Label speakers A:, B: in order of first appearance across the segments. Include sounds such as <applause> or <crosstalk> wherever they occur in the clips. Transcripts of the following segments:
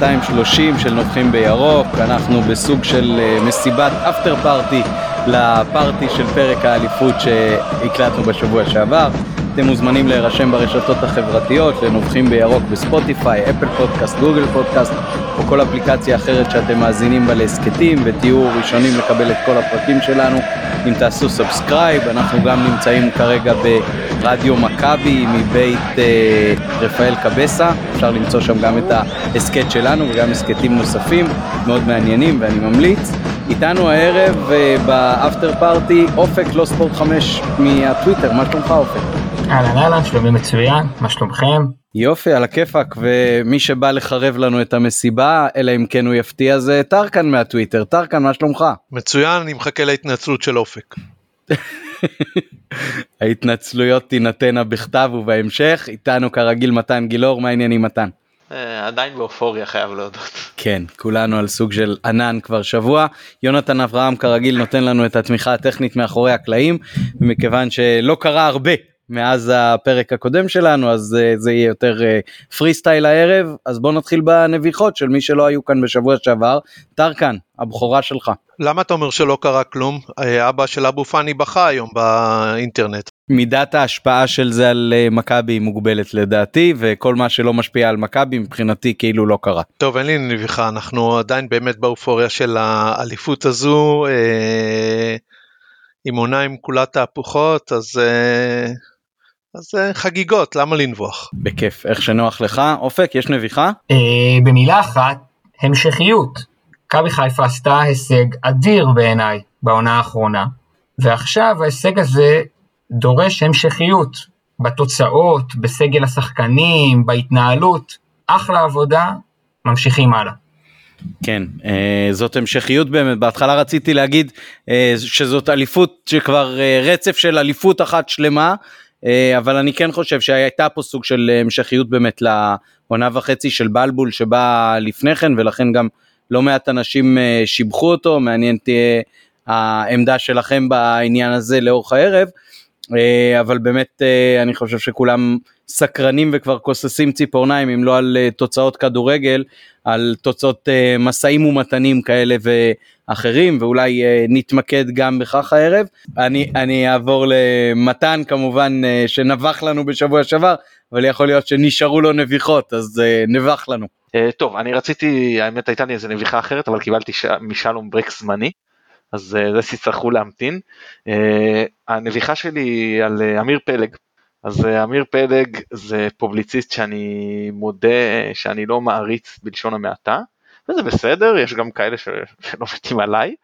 A: 230 של נובחים בירוק, אנחנו בסוג של אה, מסיבת after party ל party של פרק האליפות שהקלטנו בשבוע שעבר. אתם מוזמנים להירשם ברשתות החברתיות, לנובחים בירוק בספוטיפיי, אפל פודקאסט, גוגל פודקאסט או כל אפליקציה אחרת שאתם מאזינים בה להסכתים ותהיו ראשונים לקבל את כל הפרקים שלנו. אם תעשו subscribe, אנחנו גם נמצאים כרגע ברדיו מכבי מבית אה, רפאל קבסה, אפשר למצוא שם גם את ההסכת שלנו וגם הסכתים נוספים מאוד מעניינים ואני ממליץ. איתנו הערב אה, באפטר פארטי אופק לא ספורט 5 מהטוויטר, מה שלומך אופק?
B: אהלן אהלן, שלומי מצוין, מה שלומכם?
A: יופי, על הכיפאק, ומי שבא לחרב לנו את המסיבה, אלא אם כן הוא יפתיע, זה טרקן מהטוויטר. טרקן, מה שלומך?
C: מצוין, אני מחכה להתנצלות של אופק. <laughs>
A: ההתנצלויות תינתנה בכתב ובהמשך, איתנו כרגיל מתן גילאור, מה העניינים מתן?
D: אה, עדיין באופוריה חייב להודות.
A: כן, כולנו על סוג של ענן כבר שבוע. יונתן אברהם כרגיל נותן לנו את התמיכה הטכנית מאחורי הקלעים, ומכיוון שלא קרה הרבה מאז הפרק הקודם שלנו אז uh, זה יהיה יותר פרי uh, סטייל הערב אז בוא נתחיל בנביחות של מי שלא היו כאן בשבוע שעבר. טרקן הבכורה שלך.
C: למה אתה אומר שלא קרה כלום? אה, אבא של אבו פאני בכה היום באינטרנט.
A: מידת ההשפעה של זה על uh, מכבי היא מוגבלת לדעתי וכל מה שלא משפיע על מכבי מבחינתי כאילו לא קרה.
C: טוב אין לי נביחה אנחנו עדיין באמת באופוריה של האליפות הזו. אה, עם עונה עם כולת תהפוכות אז אה, אז אה, חגיגות, למה לנבוח?
A: בכיף, איך שנוח לך. אופק, יש נביחה?
B: אה, במילה אחת, המשכיות. מכבי חיפה עשתה הישג אדיר בעיניי בעונה האחרונה, ועכשיו ההישג הזה דורש המשכיות בתוצאות, בסגל השחקנים, בהתנהלות. אחלה עבודה, ממשיכים הלאה.
A: כן, אה, זאת המשכיות באמת, בהתחלה רציתי להגיד שזאת אליפות שכבר רצף של אליפות אחת שלמה, אבל אני כן חושב שהייתה פה סוג של המשכיות באמת לעונה וחצי של בלבול שבאה לפני כן ולכן גם לא מעט אנשים אה, שיבחו אותו, מעניין תהיה העמדה שלכם בעניין הזה לאורך הערב, אה, אבל באמת אני חושב שכולם סקרנים וכבר כוססים ציפורניים אם לא על תוצאות כדורגל, על תוצאות משאים ומתנים כאלה ואחרים ואולי נתמקד גם בכך הערב. אני, אני אעבור למתן כמובן שנבח לנו בשבוע שעבר אבל יכול להיות שנשארו לו נביחות אז נבח לנו.
D: טוב אני רציתי האמת הייתה לי איזה נביחה אחרת אבל קיבלתי ש... משלום ברק זמני אז זה תצטרכו להמתין. הנביחה שלי על אמיר פלג אז אמיר פלג זה פובליציסט שאני מודה שאני לא מעריץ בלשון המעטה, וזה בסדר, יש גם כאלה. שלא מתים עליי.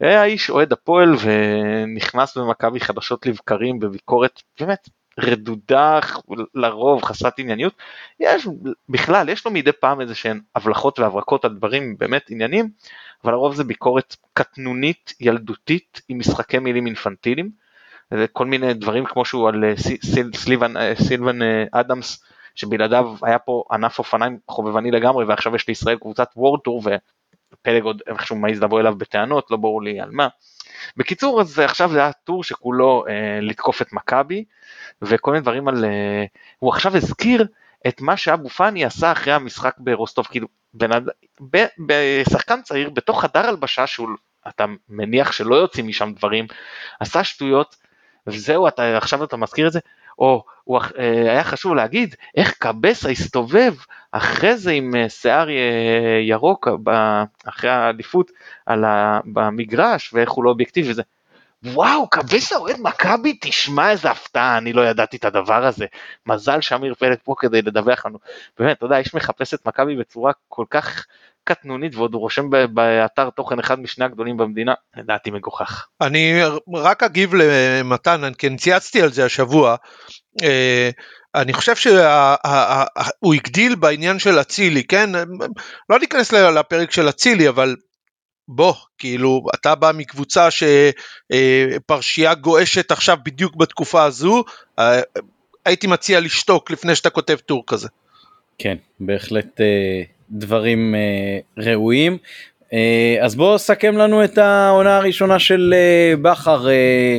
D: האיש אוהד הפועל ונכנס במכבי חדשות לבקרים בביקורת באמת רדודה לרוב חסרת ענייניות. יש בכלל יש לו מדי פעם איזה שהן הבלחות והברקות על דברים באמת עניינים, אבל לרוב זה ביקורת קטנונית ילדותית עם משחקי מילים אינפנטיליים. כל מיני דברים כמו שהוא על אה, סילבן, אה, סילבן אה, אדמס שבלעדיו היה פה ענף אופניים חובבני לגמרי ועכשיו יש לישראל קבוצת וורד טור ופלג עוד איכשהו מעז לבוא אליו בטענות לא ברור לי על מה. בקיצור אז עכשיו זה היה טור שכולו אה, לתקוף את מכבי וכל מיני דברים על אה, הוא עכשיו הזכיר את מה שאבו פאני עשה אחרי המשחק ברוסטוב כאילו בנ... ב... בשחקן צעיר בתוך חדר הלבשה שהוא אתה מניח שלא יוצאים משם דברים עשה שטויות וזהו, אתה, עכשיו אתה מזכיר את זה, או הוא, אה, היה חשוב להגיד איך קבסה הסתובב אחרי זה עם אה, שיער אה, ירוק אחרי האליפות במגרש ואיך הוא לא אובייקטיבי וזה. וואו, קבסה אוהד מכבי, תשמע איזה הפתעה, אני לא ידעתי את הדבר הזה. מזל שאמיר פלג פה כדי לדווח לנו. באמת, אתה יודע, איש מחפש את מכבי בצורה כל כך קטנונית ועוד הוא רושם באתר תוכן אחד משני הגדולים במדינה, לדעתי מגוחך.
C: אני רק אגיב למתן, כי צייצתי על זה השבוע. אה, אני חושב שהוא הגדיל בעניין של אצילי, כן? לא ניכנס לפרק של אצילי, אבל בוא, כאילו, אתה בא מקבוצה שפרשייה גועשת עכשיו בדיוק בתקופה הזו, אה, הייתי מציע לשתוק לפני שאתה כותב טור כזה.
A: כן, בהחלט אה, דברים אה, ראויים. אה, אז בוא סכם לנו את העונה הראשונה של אה, בכר, אה,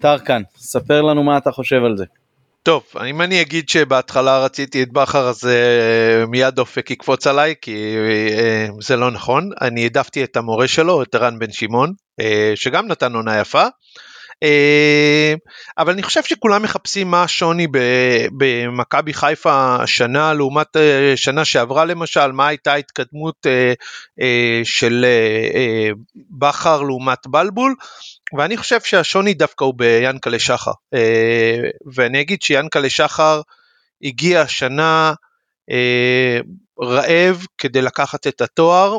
A: טרקן, ספר לנו מה אתה חושב על זה.
C: טוב, אם אני אגיד שבהתחלה רציתי את בכר אז uh, מיד אופק יקפוץ עליי כי uh, זה לא נכון, אני העדפתי את המורה שלו, את ערן בן שמעון, uh, שגם נתן עונה יפה. אה, אבל אני חושב שכולם מחפשים מה השוני במכבי חיפה השנה לעומת אה, שנה שעברה למשל, מה הייתה ההתקדמות אה, של בכר לעומת בלבול, ואני חושב שהשוני דווקא הוא ביאנקלה שחר, ואני אגיד שיאנקלה שחר הגיע השנה רעב כדי לקחת את התואר,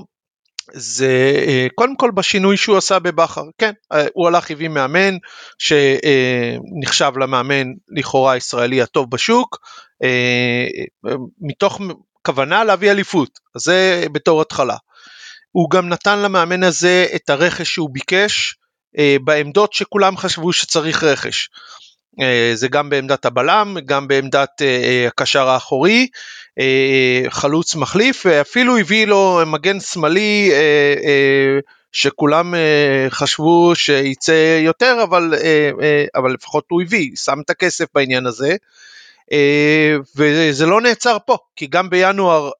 C: זה אה, קודם כל בשינוי שהוא עשה בבכר, כן, אה, הוא הלך הביא מאמן שנחשב למאמן לכאורה הישראלי הטוב בשוק, אה, מתוך כוונה להביא אליפות, זה בתור התחלה. הוא גם נתן למאמן הזה את הרכש שהוא ביקש בעמדות שכולם חשבו שצריך רכש. זה גם בעמדת הבלם, גם בעמדת הקשר האחורי, אה, חלוץ מחליף, ואפילו הביא לו מגן שמאלי אה, אה, שכולם חשבו שייצא יותר, אבל, אבל לפחות הוא הביא, שם את הכסף בעניין הזה. וזה לא נעצר פה, כי גם בינואר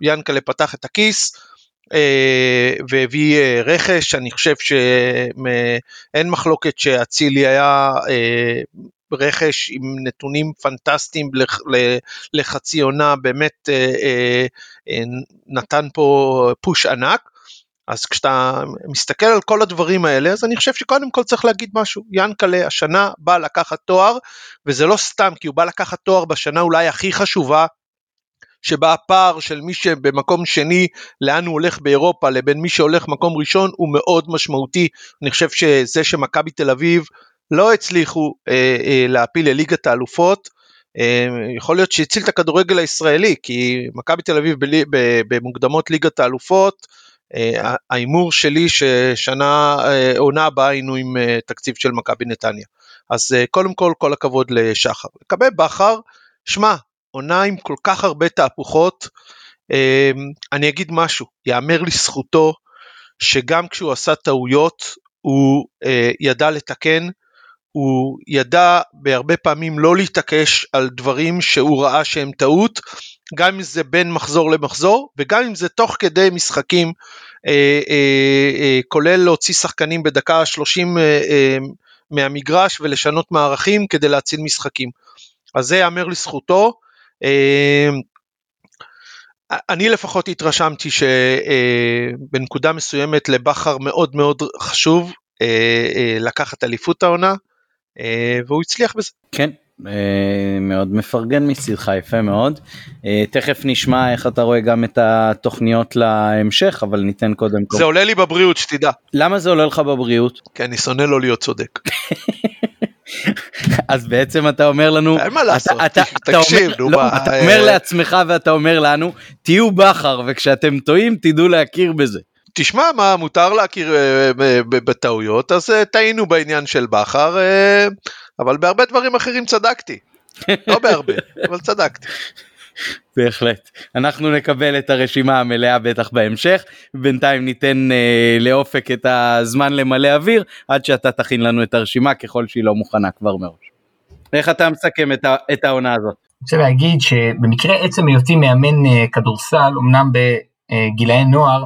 C: ינקלה פתח את הכיס, והביא רכש, אני חושב שאין מחלוקת שאצילי היה רכש עם נתונים פנטסטיים לחצי עונה, באמת אה, אה, אה, נתן פה פוש ענק. אז כשאתה מסתכל על כל הדברים האלה, אז אני חושב שקודם כל צריך להגיד משהו. ינקלה השנה בא לקחת תואר, וזה לא סתם, כי הוא בא לקחת תואר בשנה אולי הכי חשובה, שבה הפער של מי שבמקום שני, לאן הוא הולך באירופה, לבין מי שהולך מקום ראשון, הוא מאוד משמעותי. אני חושב שזה שמכבי תל אביב לא הצליחו אה, אה, להפיל לליגת האלופות. אה, יכול להיות שהציל את הכדורגל הישראלי, כי מכבי תל אביב בלי, במוקדמות ליגת האלופות, אה, שלי ששנה, אה, עונה הבאה היינו עם אה, תקציב של מכבי נתניה. אז אה, קודם כל, כל הכבוד לשחר. לגבי בכר, שמע, עונה עם כל כך הרבה תהפוכות, אה, אני אגיד משהו, יאמר לזכותו שגם כשהוא עשה טעויות, הוא אה, ידע לתקן, הוא ידע בהרבה פעמים לא להתעקש על דברים שהוא ראה שהם טעות, גם אם זה בין מחזור למחזור וגם אם זה תוך כדי משחקים, אה, אה, כולל להוציא שחקנים בדקה 30 אה, אה, מהמגרש ולשנות מערכים כדי להציל משחקים. אז זה ייאמר לזכותו. אה, אני לפחות התרשמתי שבנקודה אה, מסוימת לבכר מאוד מאוד חשוב אה, לקחת אליפות העונה. אה, והוא הצליח בזה.
A: כן, אה, מאוד מפרגן מצידך, יפה מאוד. אה, תכף נשמע איך אתה רואה גם את התוכניות להמשך, אבל ניתן קודם
C: כל. זה עולה לי בבריאות, שתדע.
A: למה זה עולה לך בבריאות?
C: כי אני שונא לא להיות צודק. <laughs>
A: אז בעצם אתה אומר לנו,
C: אין מה לעשות, תקשיב,
A: נו לא, מה, אתה אומר לעצמך ואתה אומר לנו, תהיו בכר וכשאתם טועים תדעו להכיר בזה.
C: תשמע מה מותר להכיר אה, בטעויות אז אה, טעינו בעניין של בכר אה, אבל בהרבה דברים אחרים צדקתי. לא בהרבה אבל צדקתי.
A: בהחלט אנחנו נקבל את הרשימה המלאה בטח בהמשך בינתיים ניתן אה, לאופק את הזמן למלא אוויר עד שאתה תכין לנו את הרשימה ככל שהיא לא מוכנה כבר מראש. איך אתה מסכם את, את העונה הזאת?
B: אני רוצה להגיד שבמקרה עצם היותי מאמן כדורסל אמנם בגילאי נוער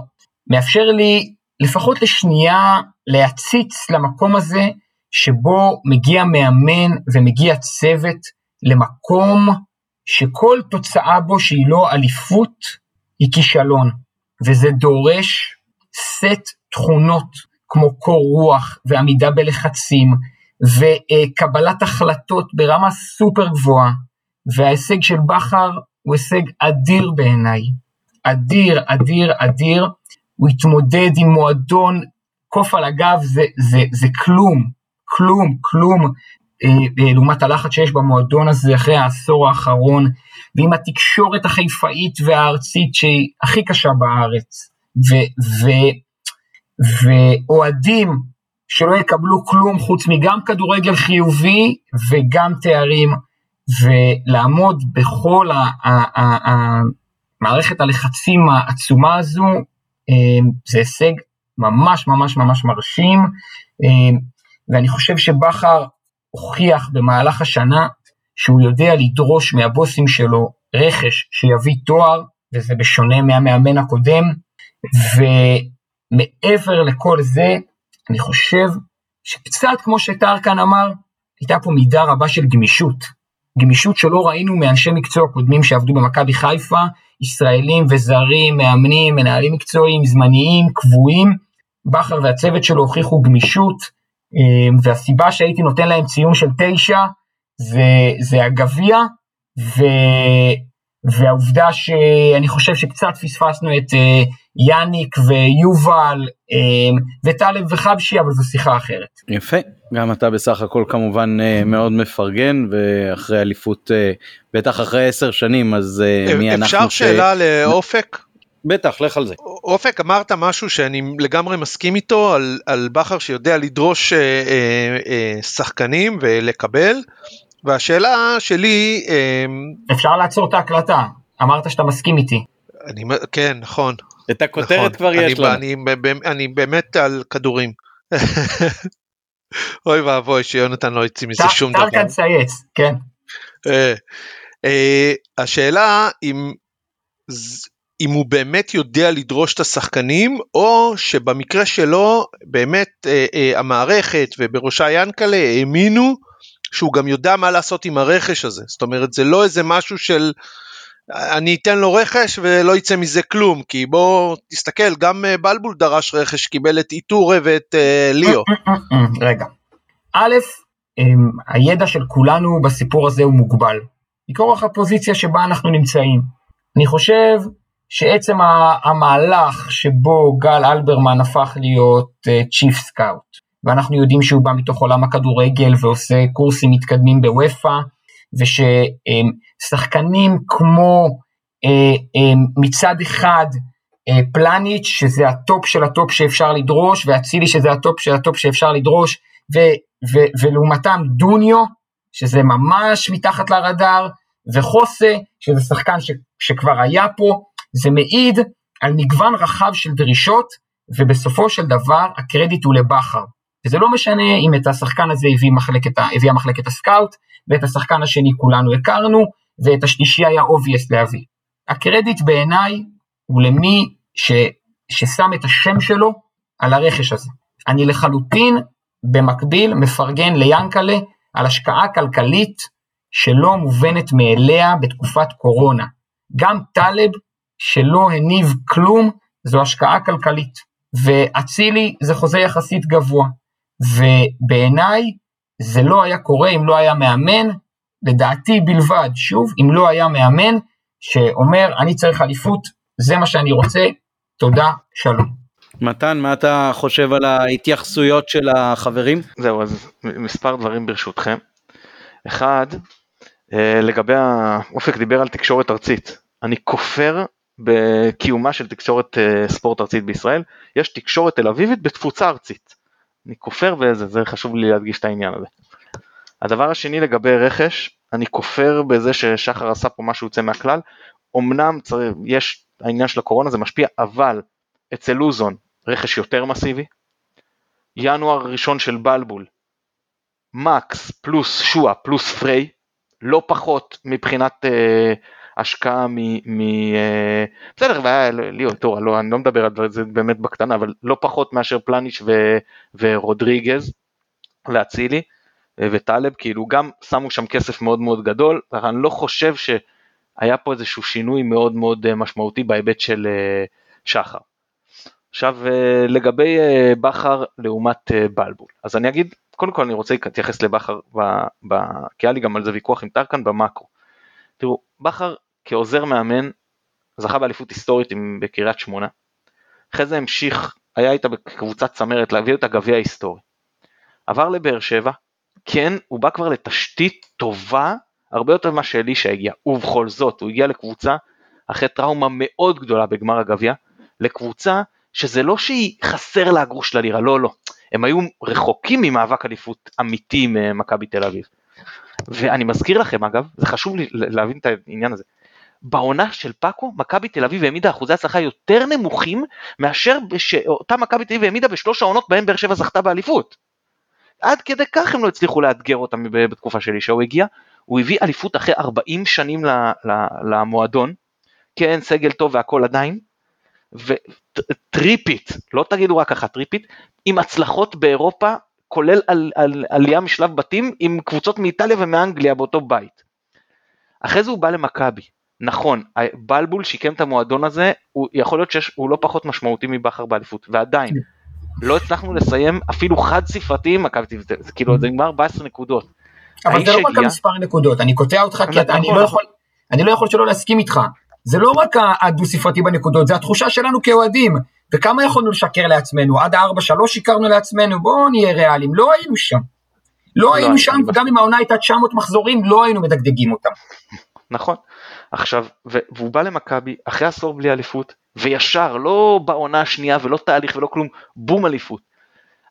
B: מאפשר לי לפחות לשנייה להציץ למקום הזה שבו מגיע מאמן ומגיע צוות למקום שכל תוצאה בו שהיא לא אליפות היא כישלון, וזה דורש סט תכונות כמו קור רוח ועמידה בלחצים וקבלת החלטות ברמה סופר גבוהה, וההישג של בכר הוא הישג אדיר בעיניי, אדיר, אדיר, אדיר, הוא התמודד עם מועדון, קוף על הגב זה, זה, זה כלום, כלום, כלום, לעומת הלחץ שיש במועדון הזה אחרי העשור האחרון, ועם התקשורת החיפאית והארצית שהיא הכי קשה בארץ, ואוהדים שלא יקבלו כלום חוץ מגם כדורגל חיובי וגם תארים, ולעמוד בכל המערכת הלחצים העצומה הזו, אמ, זה הישג ממש ממש ממש מרשים, ואני חושב שבכר הוכיח במהלך השנה שהוא יודע לדרוש מהבוסים שלו רכש שיביא תואר, וזה בשונה מהמאמן הקודם, ומעבר לכל זה, אני חושב שקצת כמו שטרקן אמר, הייתה פה מידה רבה של גמישות. גמישות שלא ראינו מאנשי מקצוע קודמים שעבדו במכבי חיפה, ישראלים וזרים, מאמנים, מנהלים מקצועיים, זמניים, קבועים. בכר והצוות שלו הוכיחו גמישות, והסיבה שהייתי נותן להם ציון של תשע זה, זה הגביע, ו, והעובדה שאני חושב שקצת פספסנו את אה, יאניק ויובל אה, וטלב וחבשי, אבל זו שיחה אחרת.
A: יפה, גם אתה בסך הכל כמובן אה, מאוד מפרגן, ואחרי אליפות, בטח אחרי עשר שנים, אז מי אנחנו
C: אפשר שאלה לאופק?
A: בטח, לך על זה.
C: אופק, אמרת משהו שאני לגמרי מסכים איתו, על, על בכר שיודע לדרוש אה, אה, שחקנים ולקבל, והשאלה שלי...
B: אמ, אפשר לעצור את ההקלטה, אמרת שאתה מסכים איתי.
C: אני, כן, נכון.
A: את הכותרת נכון. כבר יש לנו.
C: אני, אני, אני באמת על כדורים. <laughs> אוי ואבוי שיונתן לא יוציא מזה שום דבר.
B: טרקן צייץ, כן.
C: אה, אה, השאלה אם, אם הוא באמת יודע לדרוש את השחקנים, או שבמקרה שלו באמת אה, המערכת ובראשה ינקלה האמינו שהוא גם יודע מה לעשות עם הרכש הזה. זאת אומרת, זה לא איזה משהו של אני אתן לו רכש ולא יצא מזה כלום, כי בוא תסתכל, גם אה, בלבול דרש רכש, קיבל את איטורה ואת uh, ליאו. <laughs>
B: רגע, א', הידע של כולנו בסיפור הזה הוא מוגבל, מכורח הפוזיציה שבה אנחנו נמצאים. אני חושב שעצם המהלך שבו גל אלברמן הפך להיות chief uh, scout, ואנחנו יודעים שהוא בא מתוך עולם הכדורגל ועושה קורסים מתקדמים באופ"א, וששחקנים כמו אה, אה, מצד אחד אה, פלניץ', שזה ה top של ה top שאפשר לדרוש, ואצילי שזה ה top של ה top שאפשר לדרוש, ו, ו, ולעומתם דוניו, שזה ממש מתחת לרדאר, וחוסה, שזה שחקן ש, שכבר היה פה, זה מעיד על מגוון רחב של דרישות, ובסופו של דבר הקרדיט הוא לבכר. וזה לא משנה אם את השחקן הזה הביא מחלקת, הביאה מחלקת ה scout, ואת השחקן השני כולנו הכרנו, ואת השלישי היה obvious להביא. הקרדיט בעיניי הוא למי ש, ששם את השם שלו על הרכש הזה. אני לחלוטין במקביל מפרגן ליאנקלה על השקעה כלכלית שלא מובנת מאליה בתקופת קורונה. גם טלב שלא הניב כלום זו השקעה כלכלית. ואצילי זה חוזה יחסית גבוה. ובעיניי זה לא היה קורה אם לא היה מאמן, לדעתי בלבד, שוב, אם לא היה מאמן שאומר אני צריך אליפות, זה מה שאני רוצה, תודה, שלום.
A: מתן, מה אתה חושב על ההתייחסויות של החברים?
D: זהו, אז מספר דברים ברשותכם. אחד, אה, לגבי, אופק דיבר על תקשורת ארצית. אני כופר בקיומה של תקשורת אה, ספורט ארצית בישראל, יש תקשורת תל אביבית בתפוצה ארצית. אני כופר בזה, זה חשוב לי להדגיש את העניין הזה. הדבר השני לגבי רכש, אני כופר בזה ששחר עשה פה משהו יוצא מהכלל, אמנם יש העניין של הקורונה זה משפיע, אבל אצל לוזון רכש יותר מסיבי, ינואר ראשון של בלבול, מקס פלוס שואה פלוס פריי, לא פחות מבחינת אה, השקעה מ... מ אה, בסדר, והיה ליאו טורה, לא, אני לא מדבר על זה באמת בקטנה, אבל לא פחות מאשר פלניש ו, ורודריגז ואצילי אה, וטלב, כאילו גם שמו שם כסף מאוד מאוד גדול, אני לא חושב שהיה פה איזשהו שינוי מאוד מאוד אה, משמעותי בהיבט של שחר. עכשיו לגבי בכר לעומת בלבול, אז אני אגיד, קודם כל אני רוצה להתייחס לבכר, כי היה לי גם על זה ויכוח עם טרקן במאקרו. תראו, בכר כעוזר מאמן, זכה באליפות היסטורית בקריית שמונה. אחרי זה המשיך, היה איתה בקבוצת צמרת להביא את הגביע ההיסטורי. עבר לבאר שבע, כן, הוא בא כבר לתשתית טובה הרבה יותר ממה שאלישע הגיע, ובכל זאת, הוא הגיע לקבוצה אחרי טראומה מאוד גדולה בגמר הגביע, לקבוצה שזה לא שהיא חסר לה גרוש ללירה, לא, לא. הם היו רחוקים ממאבק אליפות אמיתי ממכבי תל אביב. ואני מזכיר לכם אגב, זה חשוב לי להבין את העניין הזה, בעונה של פאקו, מכבי תל אביב העמידה אחוזי הצלחה יותר נמוכים מאשר שאותה מכבי תל אביב העמידה בשלוש העונות בהן באר שבע זכתה באליפות. עד כדי כך הם לא הצליחו לאתגר אותם בתקופה שלי שהוא הגיע, הוא הביא אליפות אחרי 40 שנים למועדון, כן סגל טוב והכל עדיין, וטריפית, לא תגידו רק אחת טריפית, עם הצלחות באירופה, כולל על, על, עלייה משלב בתים עם קבוצות מאיטליה ומאנגליה באותו בית. אחרי זה הוא בא למכבי, נכון, בלבול שיקם את המועדון הזה, הוא יכול להיות שהוא לא פחות משמעותי מבכר באליפות, ועדיין, לא הצלחנו לסיים אפילו חד ספרתי עם מכבי תל אביב, זה כאילו זה נגמר 14 נקודות.
B: אבל זה לא רק המספר נקודות, אני קוטע אותך כי אני לא יכול, אני לא יכול שלא להסכים איתך. זה לא רק הדו ספרתי בנקודות, זה התחושה שלנו כאוהדים. וכמה יכולנו לשקר לעצמנו? עד הארבע שלוש שיקרנו לעצמנו, בואו נהיה ריאליים, לא היינו שם. לא היינו שם, וגם אם העונה הייתה 900 מחזורים, לא היינו מדגדגים אותם.
D: נכון. עכשיו, והוא בא למכבי אחרי עשור בלי אליפות, וישר, לא בעונה השנייה ולא תהליך ולא כלום, בום אליפות.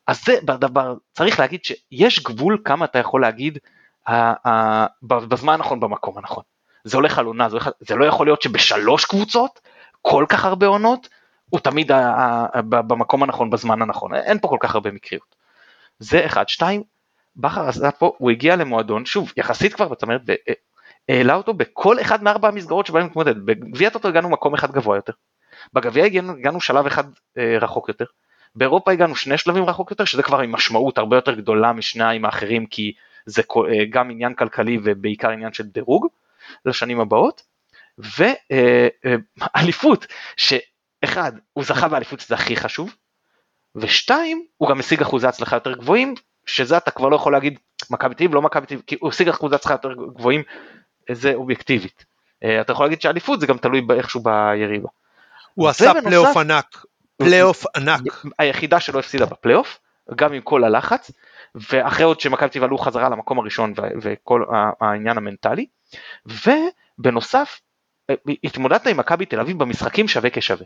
D: אז זה בדבר, צריך להגיד שיש גבול כמה אתה יכול להגיד בזמן הנכון במקום הנכון. זה הולך על עונה, זה, לא יכול להיות שבשלוש קבוצות, כל כך הרבה עונות, הוא תמיד במקום הנכון בזמן הנכון, אין פה כל כך הרבה מקריות. זה אחד, שתיים, בכר עשה פה, הוא הגיע למועדון, שוב, יחסית כבר בצמרת, העלה אותו בכל אחד מארבע המסגרות שבהם מתמודד, בגביע טוטו הגענו מקום אחד גבוה יותר, בגביע הגענו, הגענו שלב אחד אה, רחוק יותר, באירופה הגענו שני שלבים רחוק יותר, שזה כבר עם משמעות הרבה יותר גדולה משניים האחרים, כי זה אה, גם עניין כלכלי ובעיקר עניין של דירוג לשנים הבאות, ואליפות, אה, שאחד, הוא זכה באליפות שזה הכי חשוב, ושתיים, הוא גם השיג אחוזי הצלחה יותר גבוהים, שזה אתה כבר לא יכול להגיד מכבי תל לא מכבי תל כי הוא השיג אחוזי הצלחה יותר גבוהים, זה אובייקטיבית. אתה יכול להגיד שאליפות זה גם תלוי איכשהו ביריבה.
C: הוא עשה פלייאוף ענק, פלייאוף ענק.
D: היחידה שלא הפסידה בפלייאוף, גם עם כל הלחץ, ואחרי עוד שמכבי תל עלו חזרה למקום הראשון וכל העניין המנטלי, ובנוסף, התמודדת עם מכבי תל אביב במשחקים שווה כשווה.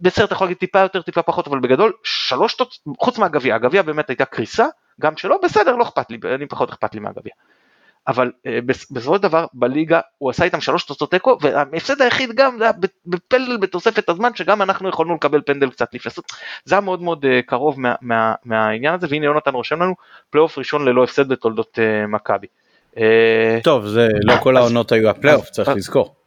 D: בסרט אתה יכול להגיד טיפה יותר טיפה פחות אבל בגדול שלוש תוצאות חוץ מהגביע הגביע באמת הייתה קריסה גם שלא בסדר לא אכפת לי אני פחות אכפת לי מהגביע אבל אה, בסופו של דבר בליגה הוא עשה איתם שלוש תוצאות תיקו וההפסד היחיד גם זה היה בפנדל בתוספת הזמן שגם אנחנו יכולנו לקבל פנדל קצת לפני זה היה מאוד מאוד אה, קרוב מה, מה, מהעניין הזה והנה יונתן רושם לנו פלייאוף ראשון ללא הפסד בתולדות uh, מכבי.
A: טוב זה לא כל העונות היו הפלייאוף צריך לזכור.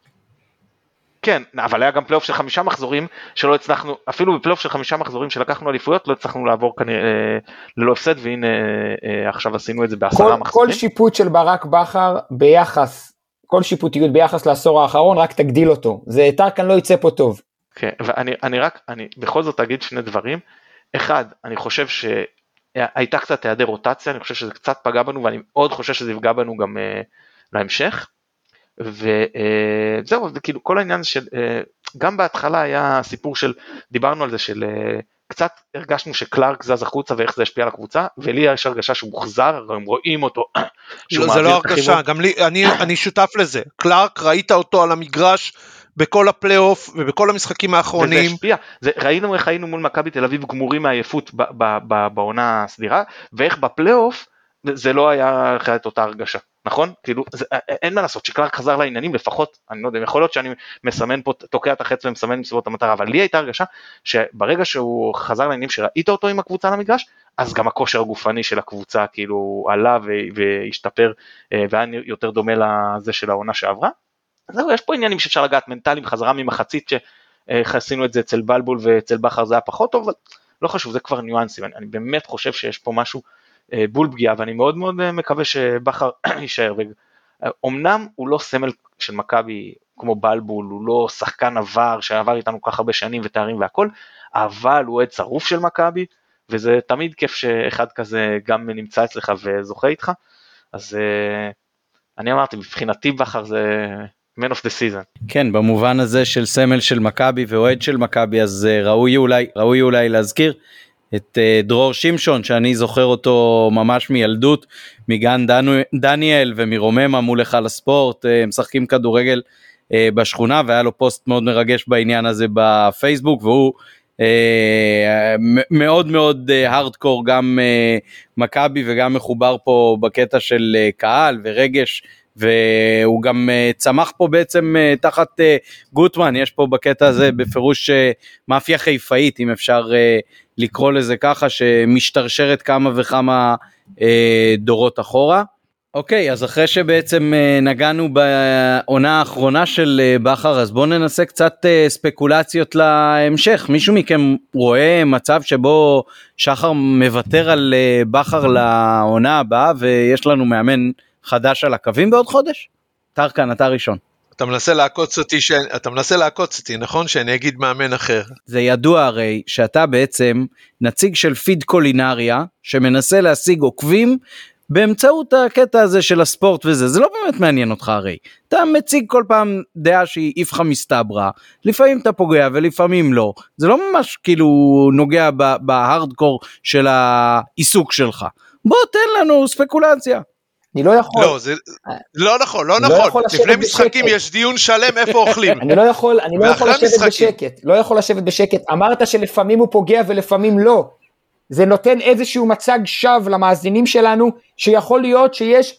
D: כן, אבל היה גם פלייאוף של חמישה מחזורים שלא הצלחנו, אפילו בפלייאוף של חמישה מחזורים שלקחנו אליפויות לא הצלחנו לעבור כנראה אה, ללא הפסד והנה אה, אה, עכשיו עשינו את זה בעשרה מחזורים.
B: כל שיפוט של ברק בכר ביחס, כל שיפוטיות ביחס לעשור האחרון רק תגדיל אותו, זה טרקן לא יצא פה טוב.
D: כן, ואני אני רק, אני בכל זאת אגיד שני דברים, אחד, אני חושב שהייתה קצת היעדר רוטציה, אני חושב שזה קצת פגע בנו ואני מאוד חושב שזה יפגע בנו גם להמשך. וזהו, זה כאילו כל העניין של, אה, גם בהתחלה היה סיפור של, דיברנו על זה של אה, קצת הרגשנו שקלארק זז החוצה ואיך זה השפיע על הקבוצה, ולי יש הרגשה שהוא מוחזר, הם רואים אותו. <clears throat>
C: לא, זה לא הרגשה, גם לי, אני, אני שותף לזה, קלארק ראית אותו על המגרש בכל הפלייאוף ובכל המשחקים האחרונים.
D: וזה השפיע, זה, ראינו איך היינו מול מכבי תל אביב גמורים מעייפות בעונה הסדירה, ואיך בפלייאוף זה לא היה אחרת אותה הרגשה. נכון? כאילו, זה, אין מה לעשות, שקלארק חזר לעניינים לפחות, אני לא יודע, יכול להיות שאני מסמן פה, תוקע את החץ ומסמן מסיבות המטרה, אבל לי הייתה הרגשה שברגע שהוא חזר לעניינים שראית אותו עם הקבוצה על המגרש, אז גם הכושר הגופני של הקבוצה כאילו עלה והשתפר אה, והיה יותר דומה לזה של העונה שעברה. זהו, יש פה עניינים שאפשר לגעת מנטליים, חזרה ממחצית שעשינו את זה אצל בלבול ואצל בכר זה היה פחות טוב, אבל לא חשוב, זה כבר ניואנסים, אני, אני באמת חושב שיש פה משהו אה, בול פגיעה ואני מאוד מאוד אה, מקווה שבכר <clears throat> יישאר. אמנם הוא לא סמל של מכבי כמו בלבול, הוא לא שחקן עבר שעבר איתנו כל כך הרבה שנים ותארים והכל, אבל הוא אוהד שרוף של מכבי, וזה תמיד כיף שאחד כזה גם נמצא אצלך וזוכה איתך, אז uh, אני אמרתי, מבחינתי בכר זה man of the season.
A: כן, במובן הזה של סמל של מכבי ואוהד של מכבי, אז ראוי אולי, ראוי אולי להזכיר את uh, דרור שמשון שאני זוכר אותו ממש מילדות מגן דנו, דניאל ומרוממה מול היכל הספורט uh, משחקים כדורגל uh, בשכונה והיה לו פוסט מאוד מרגש בעניין הזה בפייסבוק והוא מאוד מאוד הארדקור גם מכבי וגם מחובר פה בקטע של קהל ורגש והוא גם uh, צמח פה בעצם uh, תחת uh, גוטמן, יש פה בקטע הזה בפירוש מאפיה חיפאית, אם אפשר לקרוא לזה ככה, שמשתרשרת כמה וכמה דורות אחורה. אוקיי, אז אחרי שבעצם אה, נגענו בעונה האחרונה של אה, בכר, אז בואו ננסה קצת אה, ספקולציות להמשך. מישהו מכם רואה מצב שבו שחר מוותר על בכר לעונה הבאה ויש לנו מאמן חדש על הקווים בעוד חודש? טרקן, אתה ראשון.
C: אתה מנסה לעקוץ אותי, ש... אתה מנסה לעקוץ אותי, נכון? שאני אגיד מאמן אחר.
A: זה ידוע הרי שאתה בעצם נציג של פיד קולינריה שמנסה להשיג עוקבים באמצעות הקטע הזה של הספורט וזה, זה לא באמת מעניין אותך הרי. אתה מציג כל פעם דעה שהיא איפכא מסתברא, לפעמים אתה פוגע ולפעמים לא. זה לא ממש כאילו נוגע בהארדקור של העיסוק שלך. בוא תן לנו ספקולציה.
B: אני לא יכול.
C: לא, זה לא נכון, לא, לא נכון. לפני משחקים. יש דיון שלם איפה אוכלים. <laughs>
B: אני לא יכול, אני לא יכול לשבת. בשקט. לא יכול לשבת בשקט. אמרת שלפעמים הוא פוגע ולפעמים לא. זה נותן איזשהו מצג שווא למאזינים שלנו, שיכול להיות שיש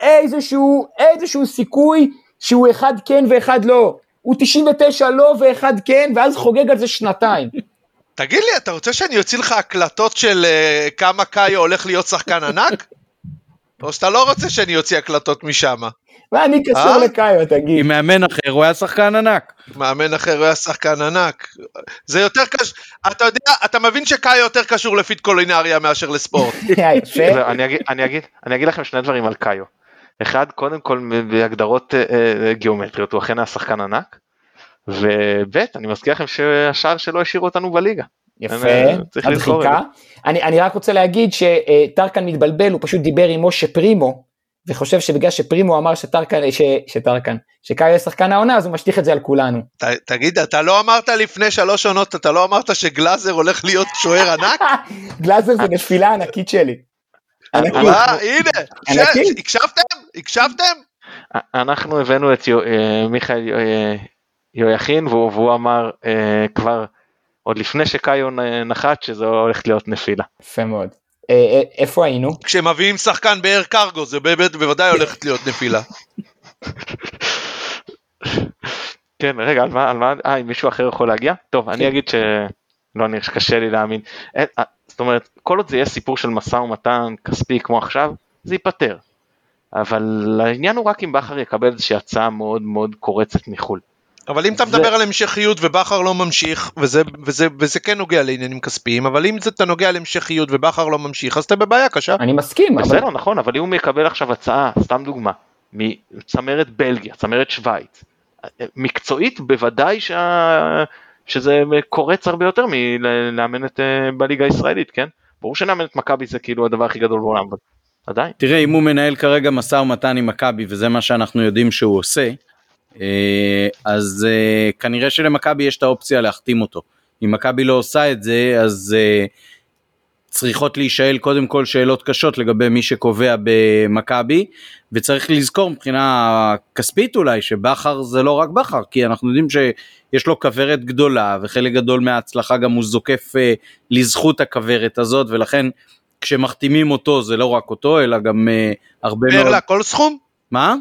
B: איזשהו, איזשהו סיכוי שהוא אחד כן ואחד לא. הוא 99 לא ואחד כן, ואז חוגג על זה שנתיים.
C: תגיד לי, אתה רוצה שאני אוציא לך הקלטות של uh, כמה קאיו הולך להיות שחקן ענק? <laughs> או שאתה לא רוצה שאני אוציא הקלטות משם?
B: מה אני קשור אה? לקאיו, תגיד.
A: עם מאמן אחר הוא היה שחקן ענק.
C: מאמן אחר הוא היה שחקן ענק. זה יותר קשור, אתה יודע, אתה מבין שקאיו יותר קשור לפיד קולינריה מאשר לספורט. <laughs>
D: אני אגיד לכם שני דברים על קאיו. אחד, קודם כל בהגדרות אה, אה, גיאומטריות, הוא אכן היה שחקן ענק. וב' אני מזכיר לכם שהשער שלו השאירו אותנו בליגה.
B: יפה, הדחיקה. אני, אני רק רוצה להגיד שטרקן מתבלבל, הוא פשוט דיבר עם משה פרימו, וחושב שבגלל שפרימו אמר שטרקן, ש, שטרקן, שקאי יהיה שחקן העונה, אז הוא משליך את זה על כולנו.
C: ת, תגיד, אתה לא אמרת לפני שלוש עונות, אתה לא אמרת שגלאזר הולך להיות שוער ענק? <laughs>
B: גלאזר זה נפילה ענקית שלי.
C: ענקית. אה, הנה, הקשבתם? הקשבתם?
D: אנחנו הבאנו את אה, מיכאל אה, יויכין, והוא אמר כבר, עוד לפני שקאיו נחת, שזה הולך להיות נפילה.
B: יפה מאוד. אה, אה, איפה היינו?
C: כשמביאים שחקן באר קרגו זה באמת בוודאי הולכת להיות נפילה.
D: כן רגע על מה על מה אה אם מישהו אחר יכול להגיע טוב אני כן. אגיד שלא אני קשה לי להאמין אה, זאת אומרת כל עוד זה יהיה סיפור של משא ומתן כספי כמו עכשיו זה ייפתר אבל העניין הוא רק אם בכר יקבל איזושהי הצעה מאוד מאוד קורצת מחו"ל.
C: אבל אם אתה מדבר על המשכיות ובכר לא ממשיך, וזה, וזה, וזה כן נוגע לעניינים כספיים, אבל אם אתה נוגע להמשכיות ובכר לא ממשיך, אז אתה בבעיה קשה.
B: אני מסכים.
D: בסדר, אבל... נכון, אבל אם הוא מקבל עכשיו הצעה, סתם דוגמה, מצמרת בלגיה, צמרת שווייץ, מקצועית בוודאי שה... שזה קורץ הרבה יותר מלאמן את אה, בליגה הישראלית, כן? ברור שנאמן את מכבי זה כאילו הדבר הכי גדול בעולם, אבל עדיין.
A: תראה, אם הוא מנהל כרגע משא ומתן עם מכבי, וזה מה שאנחנו יודעים שהוא עושה, אז אה, כנראה שלמכבי יש את האופציה להחתים אותו. אם מכבי לא עושה את זה אז אה, צריכות להישאל קודם כל שאלות קשות לגבי מי שקובע במכבי וצריך לזכור מבחינה כספית אולי שבכר זה לא רק בכר כי אנחנו יודעים שיש לו כוורת גדולה וחלק גדול מההצלחה גם הוא זוקף לזכות הכוורת הזאת ולכן כשמחתימים אותו זה לא רק אותו אלא גם הרבה
C: מאוד... פרלה כל סכום?
A: מה?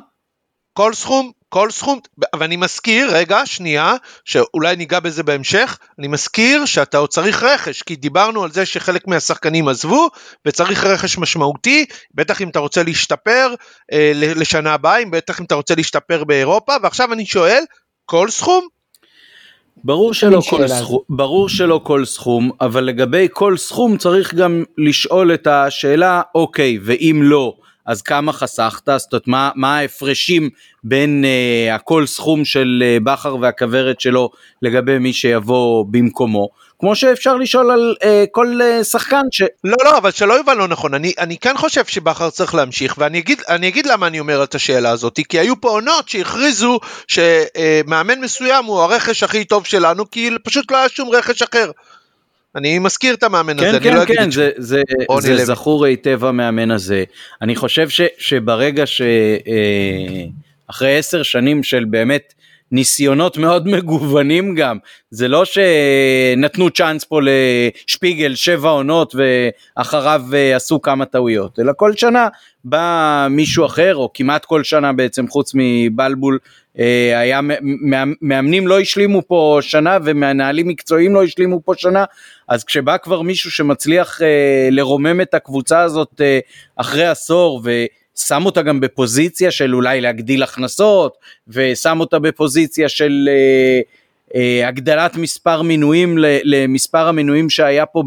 C: כל סכום? כל סכום, ואני מזכיר, רגע, שנייה, שאולי ניגע בזה בהמשך, אני מזכיר שאתה עוד צריך רכש, כי דיברנו על זה שחלק מהשחקנים עזבו, וצריך רכש משמעותי, בטח אם אתה רוצה להשתפר אה, לשנה הבאה, בטח אם אתה רוצה להשתפר באירופה, ועכשיו אני שואל, כל סכום?
A: ברור שלא, כל סכום, ברור שלא כל סכום, אבל לגבי כל סכום צריך גם לשאול את השאלה, אוקיי, ואם לא, אז כמה חסכת, זאת אומרת מה, מה ההפרשים בין uh, הכל סכום של uh, בכר והכוורת שלו לגבי מי שיבוא במקומו, כמו שאפשר לשאול על uh, כל uh, שחקן ש...
C: לא לא אבל שלא יובן לא נכון, אני, אני כן חושב שבכר צריך להמשיך ואני אגיד, אגיד למה אני אומר את השאלה הזאת, כי היו פה עונות שהכריזו שמאמן מסוים הוא הרכש הכי טוב שלנו כי פשוט לא היה שום רכש אחר. אני מזכיר את המאמן
A: כן,
C: הזה,
A: כן, אני לא כן, אגיד זה, זה, זה, זה זכור היטב המאמן הזה. אני חושב ש, שברגע שאחרי אה, עשר שנים של באמת ניסיונות מאוד מגוונים גם, זה לא שנתנו צ'אנס פה לשפיגל שבע עונות ואחריו אה, עשו כמה טעויות, אלא כל שנה בא מישהו אחר, או כמעט כל שנה בעצם חוץ מבלבול, אה, היה מאמנים לא השלימו פה שנה ומנהלים מקצועיים לא השלימו פה שנה, אז כשבא כבר מישהו שמצליח אה, לרומם את הקבוצה הזאת אחרי עשור, שם אותה גם בפוזיציה של אולי להגדיל הכנסות, ושם אותה בפוזיציה של אה, אה, הגדלת מספר מינויים למספר המינויים שהיה פה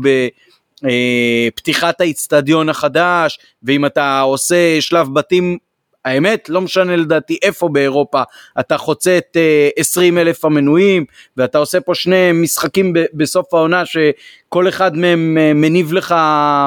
A: בפתיחת אה, האיצטדיון החדש, ואם אתה עושה שלב בתים האמת, לא משנה לדעתי איפה באירופה, אתה חוצה את 20 אלף המנויים, ואתה עושה פה שני משחקים בסוף העונה, שכל אחד מהם מניב לך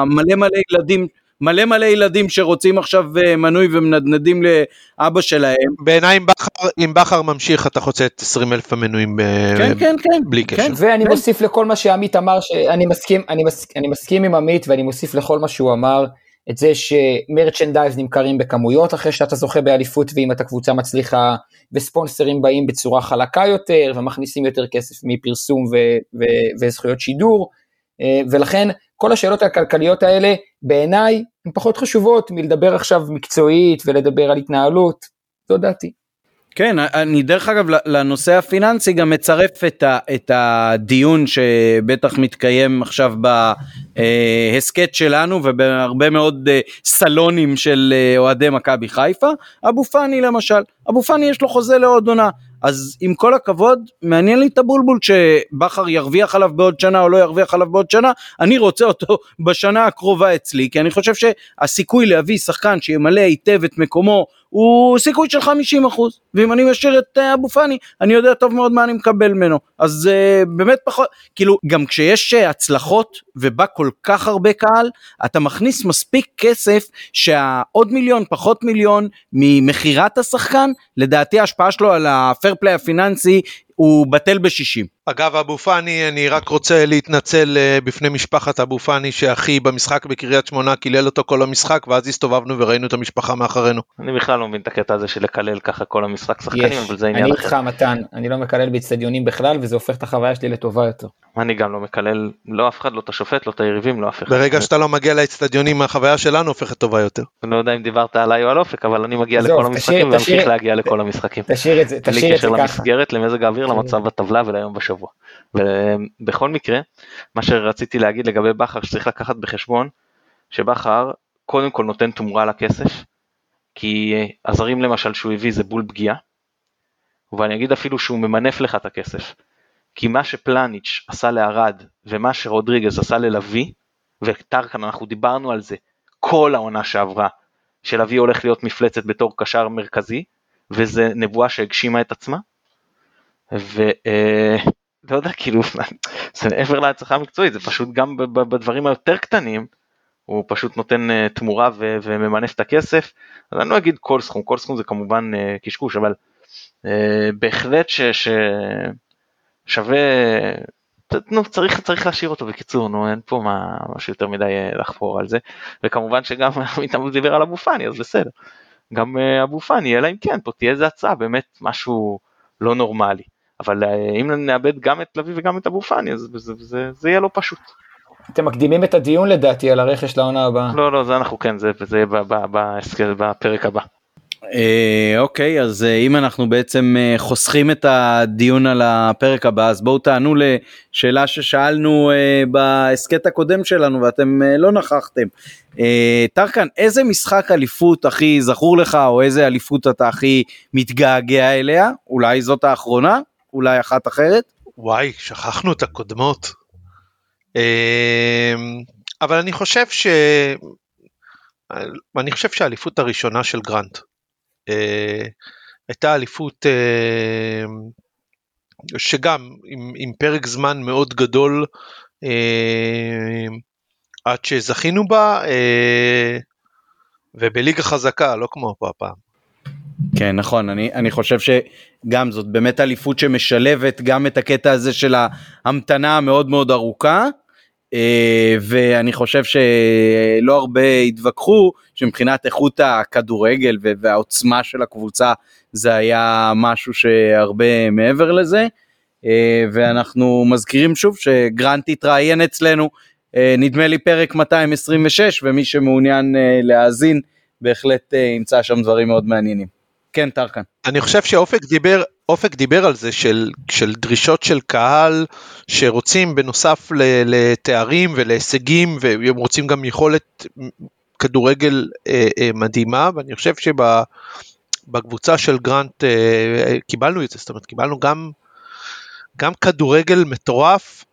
A: מלא מלא ילדים מלא מלא ילדים שרוצים עכשיו אה, מנוי ומנדנדים לאבא שלהם.
C: בעיניי אם בכר, אם בכר ממשיך אתה חוצה את 20 אלף המנויים
A: אה, כן, כן, כן,
C: בלי קשר. כן,
B: ואני
A: כן.
B: מוסיף לכל מה שעמית אמר, שאני מסכים, אני, מס, אני מסכים עם עמית ואני מוסיף לכל מה שהוא אמר, את זה שמרצ'נדייז נמכרים בכמויות אחרי שאתה זוכה באליפות ואם אתה קבוצה מצליחה, וספונסרים באים בצורה חלקה יותר ומכניסים יותר כסף מפרסום ו, ו, וזכויות שידור, ולכן כל השאלות הכלכליות האלה בעיניי הן פחות חשובות מלדבר עכשיו מקצועית ולדבר על התנהלות, זו דעתי.
A: כן, אני דרך אגב לנושא הפיננסי גם מצרף את, ה, את הדיון שבטח מתקיים עכשיו בהסכת שלנו ובהרבה מאוד אה, סלונים של אה, אוהדי מכבי חיפה, אבו פאני למשל, אבו פאני יש לו חוזה לעוד עונה, אז עם כל הכבוד, מעניין לי את הבולבול שבכר ירוויח עליו בעוד שנה או לא ירוויח עליו בעוד שנה, אני רוצה אותו בשנה הקרובה אצלי, כי אני חושב שהסיכוי להביא שחקן שימלא היטב את מקומו הוא סיכוי של 50 אחוז, ואם אני משאיר את אה, אבו פאני, אני יודע טוב מאוד מה אני מקבל ממנו, אז uh, באמת פחות, כאילו, גם כשיש uh, הצלחות ובא כל כך הרבה קהל, אתה מכניס מספיק כסף שהעוד מיליון, פחות מיליון ממכירת השחקן, לדעתי ההשפעה שלו על הפייר פליי הפיננסי הוא בטל בשישים.
C: אגב אבו פאני אני רק רוצה להתנצל אה, בפני משפחת אבו פאני שאחי במשחק בקריית שמונה קילל אותו כל המשחק ואז הסתובבנו וראינו את המשפחה מאחרינו.
D: אני בכלל לא מבין את הקטע הזה של לקלל ככה כל המשחק שחקנים אבל זה עניין
B: אחר. אני איתך מתן אני לא מקלל באצטדיונים בכלל וזה הופך את החוויה שלי לטובה יותר.
D: אני גם לא מקלל לא אף אחד לא את השופט לא את היריבים לא אף אחד.
C: ברגע שאתה לא מגיע לאצטדיונים החוויה שלנו הופכת טובה יותר.
D: אני לא יודע אם דיברת עליי או על אופק אבל אני מגיע לכל המשחקים ואמשיך להגיע לכל המשחקים.
B: תשאיר את זה תשאיר את זה ככה.
D: למסגרת למזג האוויר למצב בטבלה וליום בשבוע. ובכל מקרה, מה שרציתי להגיד לגבי בכר שצריך לקחת בחשבון, שבכר קודם כל נותן תמורה לכסף, כי הזרים למשל שהוא הביא זה בול פגיעה, ואני אגיד אפילו שהוא ממנף לך את הכסף. כי מה שפלניץ' עשה לערד ומה שרודריגז עשה ללוי, וטרקן אנחנו דיברנו על זה כל העונה שעברה, שלוי הולך להיות מפלצת בתור קשר מרכזי, וזה נבואה שהגשימה את עצמה, ולא אה, יודע, כאילו, <laughs> זה מעבר להצלחה המקצועית, זה פשוט גם בדברים היותר קטנים, הוא פשוט נותן uh, תמורה ו- וממנף את הכסף, אז אני לא אגיד כל סכום, כל סכום זה כמובן uh, קשקוש, אבל uh, בהחלט ש- ש- שווה, נו, צריך, צריך להשאיר אותו בקיצור, נו, אין פה מה, משהו יותר מדי לחפור על זה, וכמובן שגם <laughs> עמית דיבר על אבו פאני, אז בסדר, גם אבו פאני, אלא אם כן, פה תהיה איזה הצעה, באמת משהו לא נורמלי. אבל אה, אם נאבד גם את לביא וגם את אבו פאני, אז זה, זה, זה יהיה לא פשוט.
B: אתם מקדימים את הדיון לדעתי על הרכש לעונה הבאה.
D: לא, לא, זה אנחנו כן, זה, זה יהיה בפרק הבא.
A: אה, אוקיי, אז אה, אם אנחנו בעצם אה, חוסכים את הדיון על הפרק הבא, אז בואו תענו לשאלה ששאלנו בהסכת הקודם שלנו ואתם לא נכחתם. טרקן, איזה משחק אליפות הכי זכור לך, או איזה אליפות אתה הכי מתגעגע אליה? אולי זאת האחרונה? אולי אחת אחרת?
C: וואי, שכחנו את הקודמות. אבל אני חושב ש... אני חושב שהאליפות הראשונה של גרנט. הייתה אליפות שגם עם, עם פרק זמן מאוד גדול עד שזכינו בה ובליגה חזקה לא כמו פה הפעם.
A: כן נכון אני אני חושב שגם זאת באמת אליפות שמשלבת גם את הקטע הזה של ההמתנה המאוד מאוד ארוכה אה, ואני חושב שלא הרבה התווכחו שמבחינת איכות הכדורגל והעוצמה של הקבוצה זה היה משהו שהרבה מעבר לזה אה, ואנחנו מזכירים שוב שגרנט התראיין אצלנו אה, נדמה לי פרק 226 ומי שמעוניין להאזין בהחלט ימצא שם דברים מאוד מעניינים. כן, טרקן.
C: אני חושב שאופק דיבר, אופק דיבר על זה של, של דרישות של קהל שרוצים בנוסף לתארים ולהישגים והם רוצים גם יכולת כדורגל אה, אה, מדהימה ואני חושב שבקבוצה של גרנט אה, קיבלנו את זה, זאת אומרת קיבלנו גם, גם כדורגל מטורף,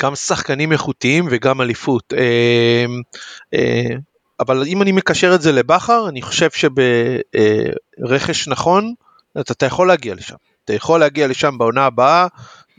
C: גם שחקנים איכותיים וגם אליפות. אה, אה, אבל אם אני מקשר את זה לבכר, אני חושב שברכש נכון, אתה, אתה יכול להגיע לשם. אתה יכול להגיע לשם בעונה הבאה,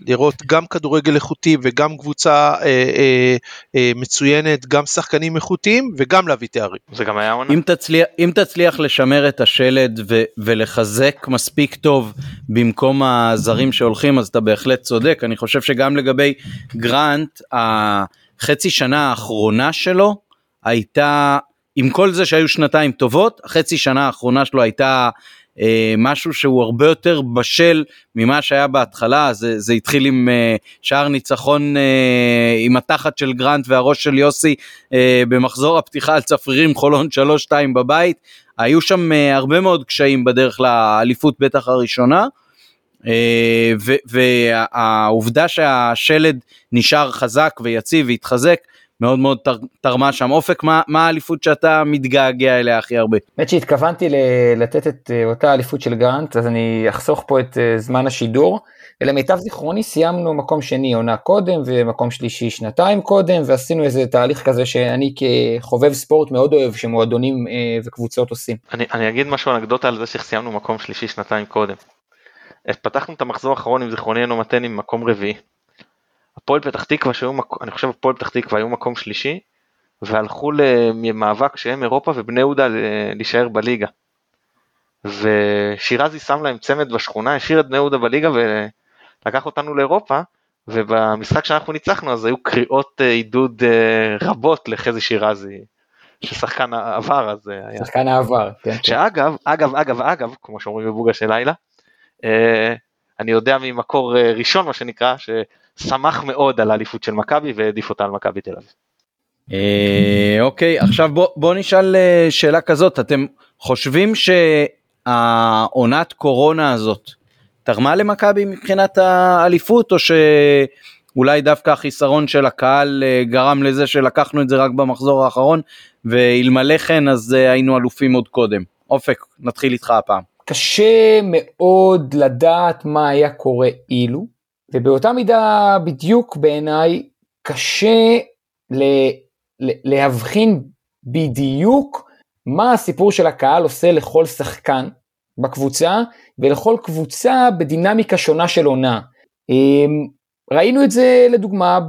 C: לראות גם כדורגל איכותי וגם קבוצה אה, אה, אה, מצוינת, גם שחקנים איכותיים וגם להביא תארים.
D: זה גם היה עונה.
A: אם תצליח, אם תצליח לשמר את השלד ו, ולחזק מספיק טוב במקום הזרים שהולכים אז אתה בהחלט צודק אני חושב שגם לגבי גרנט החצי שנה האחרונה שלו הייתה עם כל זה שהיו שנתיים טובות החצי שנה האחרונה שלו הייתה אה, משהו שהוא הרבה יותר בשל ממה שהיה בהתחלה, זה, זה התחיל עם אה, שער ניצחון אה, עם התחת של גרנט והראש של יוסי במחזור הפתיחה על צפרירים חולון 3-2 בבית, היו שם הרבה מאוד קשיים בדרך לאליפות בטח הראשונה. והעובדה שהשלד נשאר חזק ויציב והתחזק מאוד מאוד תר, תרמה שם. אופק, מה, מה האליפות שאתה מתגעגע אליה הכי הרבה?
B: האמת שהתכוונתי ל- לתת את אה, אותה אליפות של גרנט, אז אני אחסוך פה את אה, זמן השידור. ולמיטב זיכרוני סיימנו מקום שני עונה קודם ומקום שלישי שנתיים קודם ועשינו איזה תהליך כזה שאני כחובב ספורט מאוד אוהב שמועדונים אה, וקבוצות עושים.
D: אני, אני אגיד משהו אנקדוטה על זה שסיימנו מקום שלישי שנתיים קודם. פתחנו את המחזור האחרון עם זיכרוני אינו מתן עם מקום רביעי. הפועל פתח תקווה שהיו, אני חושב הפועל פתח תקווה היו מקום שלישי, והלכו למאבק שהם אירופה ובני יהודה להישאר בליגה. ושירזי שם להם צמד בשכונה, השאיר את בני יהודה בליגה ולקח אותנו לאירופה, ובמשחק שאנחנו ניצחנו אז היו קריאות אה, עידוד אה, רבות לחזי שירזי, ששחקן העבר אז אה, היה.
B: שחקן העבר, כן.
D: שאגב, אגב, אגב, אגב, כמו שאומרים בבוגה של לילה, אני יודע ממקור ראשון מה שנקרא, שמח מאוד על האליפות של מכבי והעדיף אותה על מכבי תל אביב.
A: אה, אוקיי עכשיו בוא, נשאל אה, שאלה כזאת אתם חושבים שהעונת קורונה הזאת תרמה למכבי מבחינת האליפות או שאולי דווקא החיסרון של הקהל אה, גרם לזה שלקחנו את זה רק במחזור האחרון ואלמלא כן אז היינו אלופים עוד קודם. אופק נתחיל איתך הפעם.
B: קשה מאוד לדעת מה היה קורה אילו ובאותה מידה בדיוק בעיניי קשה ל, ל, להבחין בדיוק מה הסיפור של הקהל עושה לכל שחקן בקבוצה ולכל קבוצה בדינמיקה שונה של עונה. אמ, ראינו את זה לדוגמה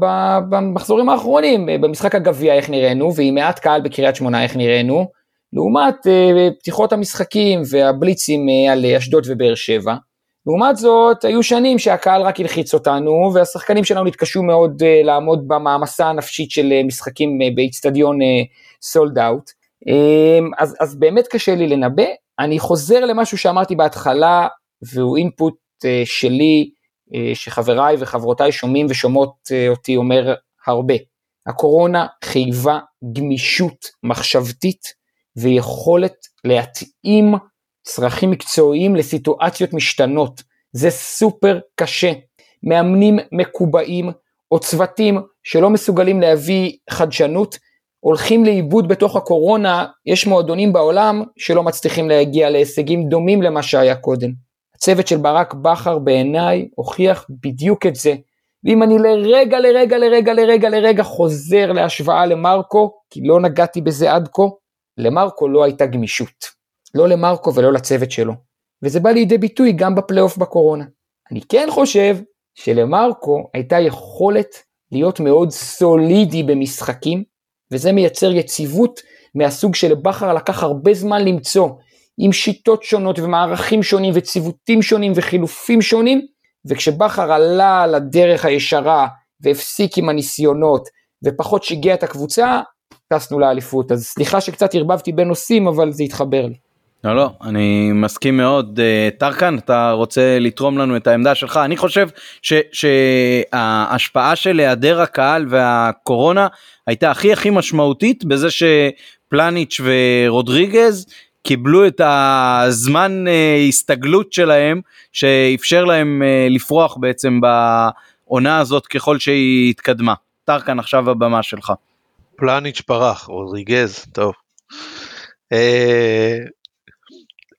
B: במחזורים האחרונים, במשחק הגביע איך נראינו ועם מעט קהל בקריית שמונה איך נראינו, לעומת אה, פתיחות המשחקים והבליצים אה, על אשדוד ובאר שבע. לעומת זאת, היו שנים שהקהל רק הלחיץ אותנו, והשחקנים שלנו התקשו מאוד uh, לעמוד במעמסה הנפשית של uh, משחקים uh, באיצטדיון סולד uh, אאוט. Um, אז, אז באמת קשה לי לנבא. אני חוזר למשהו שאמרתי בהתחלה, והוא אינפוט uh, שלי, uh, שחבריי וחברותיי שומעים ושומעות uh, אותי אומר הרבה. הקורונה חייבה גמישות מחשבתית ויכולת להתאים צרכים מקצועיים לסיטואציות משתנות. זה סופר קשה. מאמנים מקובעים או צוותים שלא מסוגלים להביא חדשנות, הולכים לאיבוד בתוך הקורונה, יש מועדונים בעולם שלא מצליחים להגיע להישגים דומים למה שהיה קודם. הצוות של ברק בכר בעיניי הוכיח בדיוק את זה. ואם אני לרגע, לרגע, לרגע, לרגע, לרגע חוזר להשוואה למרקו, כי לא נגעתי בזה עד כה, למרקו לא הייתה גמישות. לא למרקו ולא לצוות שלו. וזה בא לידי ביטוי גם בפלייאוף בקורונה. אני כן חושב שלמרקו הייתה יכולת להיות מאוד סולידי במשחקים, וזה מייצר יציבות מהסוג שלבכר לקח הרבה זמן למצוא, עם שיטות שונות ומערכים שונים וציוותים שונים וחילופים שונים, וכשבכר עלה לדרך הישרה והפסיק עם הניסיונות ופחות שיגע את הקבוצה, טסנו לאליפות. אז סליחה שקצת ערבבתי בין נושאים, אבל זה התחבר לי.
A: לא לא אני מסכים מאוד אה, טרקן אתה רוצה לתרום לנו את העמדה שלך אני חושב שההשפעה של היעדר הקהל והקורונה הייתה הכי הכי משמעותית בזה שפלניץ' ורודריגז קיבלו את הזמן אה, הסתגלות שלהם שאפשר להם אה, לפרוח בעצם בעונה הזאת ככל שהיא התקדמה. טרקן עכשיו הבמה שלך.
C: פלניץ' פרח, רודריגז, טוב.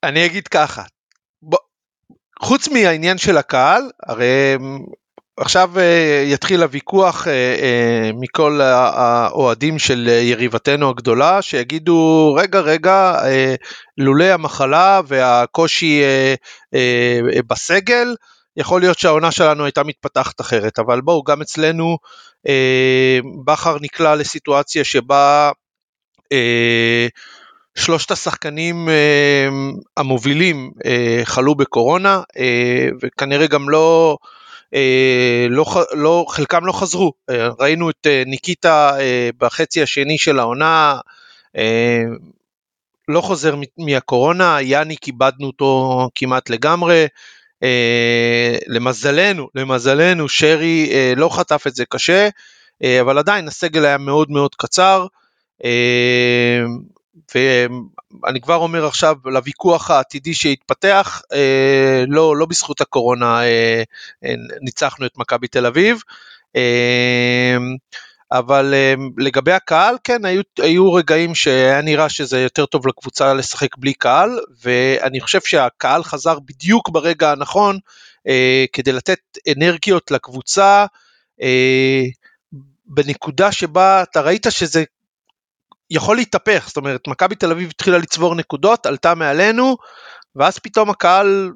C: אני אגיד ככה, בוא, חוץ מהעניין של הקהל, הרי עכשיו אה, יתחיל הוויכוח אה, אה, מכל האוהדים של יריבתנו הגדולה, שיגידו, רגע, רגע, לולא המחלה והקושי בסגל, יכול להיות שהעונה שלנו הייתה מתפתחת אחרת, אבל בואו, גם אצלנו בכר נקלע לסיטואציה שבה שלושת השחקנים המובילים חלו בקורונה, וכנראה גם לא... אה, לא, לא, חלקם לא חזרו, אה, ראינו את אה, ניקיטה בחצי השני של העונה, לא חוזר מהקורונה, יאני כיבדנו אותו כמעט לגמרי, למזלנו, למזלנו שרי לא חטף את זה קשה, אבל עדיין הסגל היה מאוד מאוד קצר, ואני כבר אומר עכשיו לוויכוח העתידי שהתפתח, אה, לא, לא בזכות הקורונה אה, אה, ניצחנו את מכבי תל אביב. אבל לגבי הקהל, כן, היו, היו רגעים שהיה נראה שזה יותר טוב לקבוצה לשחק בלי קהל, ואני חושב שהקהל חזר בדיוק ברגע הנכון כדי לתת אנרגיות לקבוצה. בנקודה שבה אתה ראית שזה יכול להתהפך, זאת אומרת, מכבי תל אביב התחילה לצבור נקודות, עלתה מעלינו, ואז פתאום הקהל,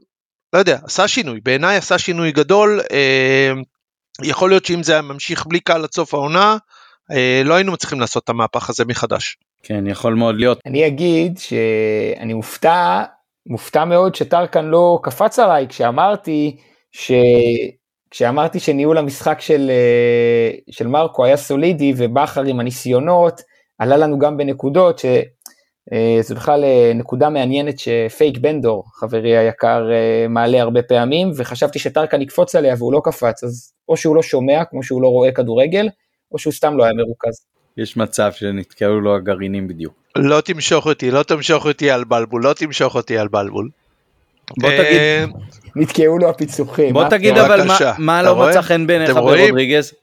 C: לא יודע, עשה שינוי, בעיניי עשה שינוי גדול, אה, יכול להיות שאם זה היה ממשיך בלי קהל עד סוף העונה, אה, לא היינו מצליחים לעשות את המהפך הזה מחדש.
A: כן, יכול מאוד להיות.
B: אני אגיד שאני מופתע, מופתע מאוד שטרקן לא קפץ עליי כשאמרתי ש... כשאמרתי שניהול המשחק של, אה, של מרקו היה סולידי ובכר עם הניסיונות, עלה לנו גם בנקודות, שזו אה, בכלל אה, נקודה מעניינת שפייק בנדור, חברי היקר, אה, מעלה הרבה פעמים, וחשבתי שטרקן יקפוץ עליה והוא לא קפץ, אז או שהוא לא שומע, כמו שהוא לא רואה כדורגל, או שהוא סתם לא היה מרוכז.
A: יש מצב שנתקעו לו הגרעינים בדיוק.
C: לא תמשוך אותי, לא תמשוך אותי על בלבול, לא תמשוך אותי על בלבול.
A: בוא תגיד,
B: נתקעו לו הפיצוחים.
A: בוא תגיד אבל מה לא מצא חן בעיניך ברודריגז?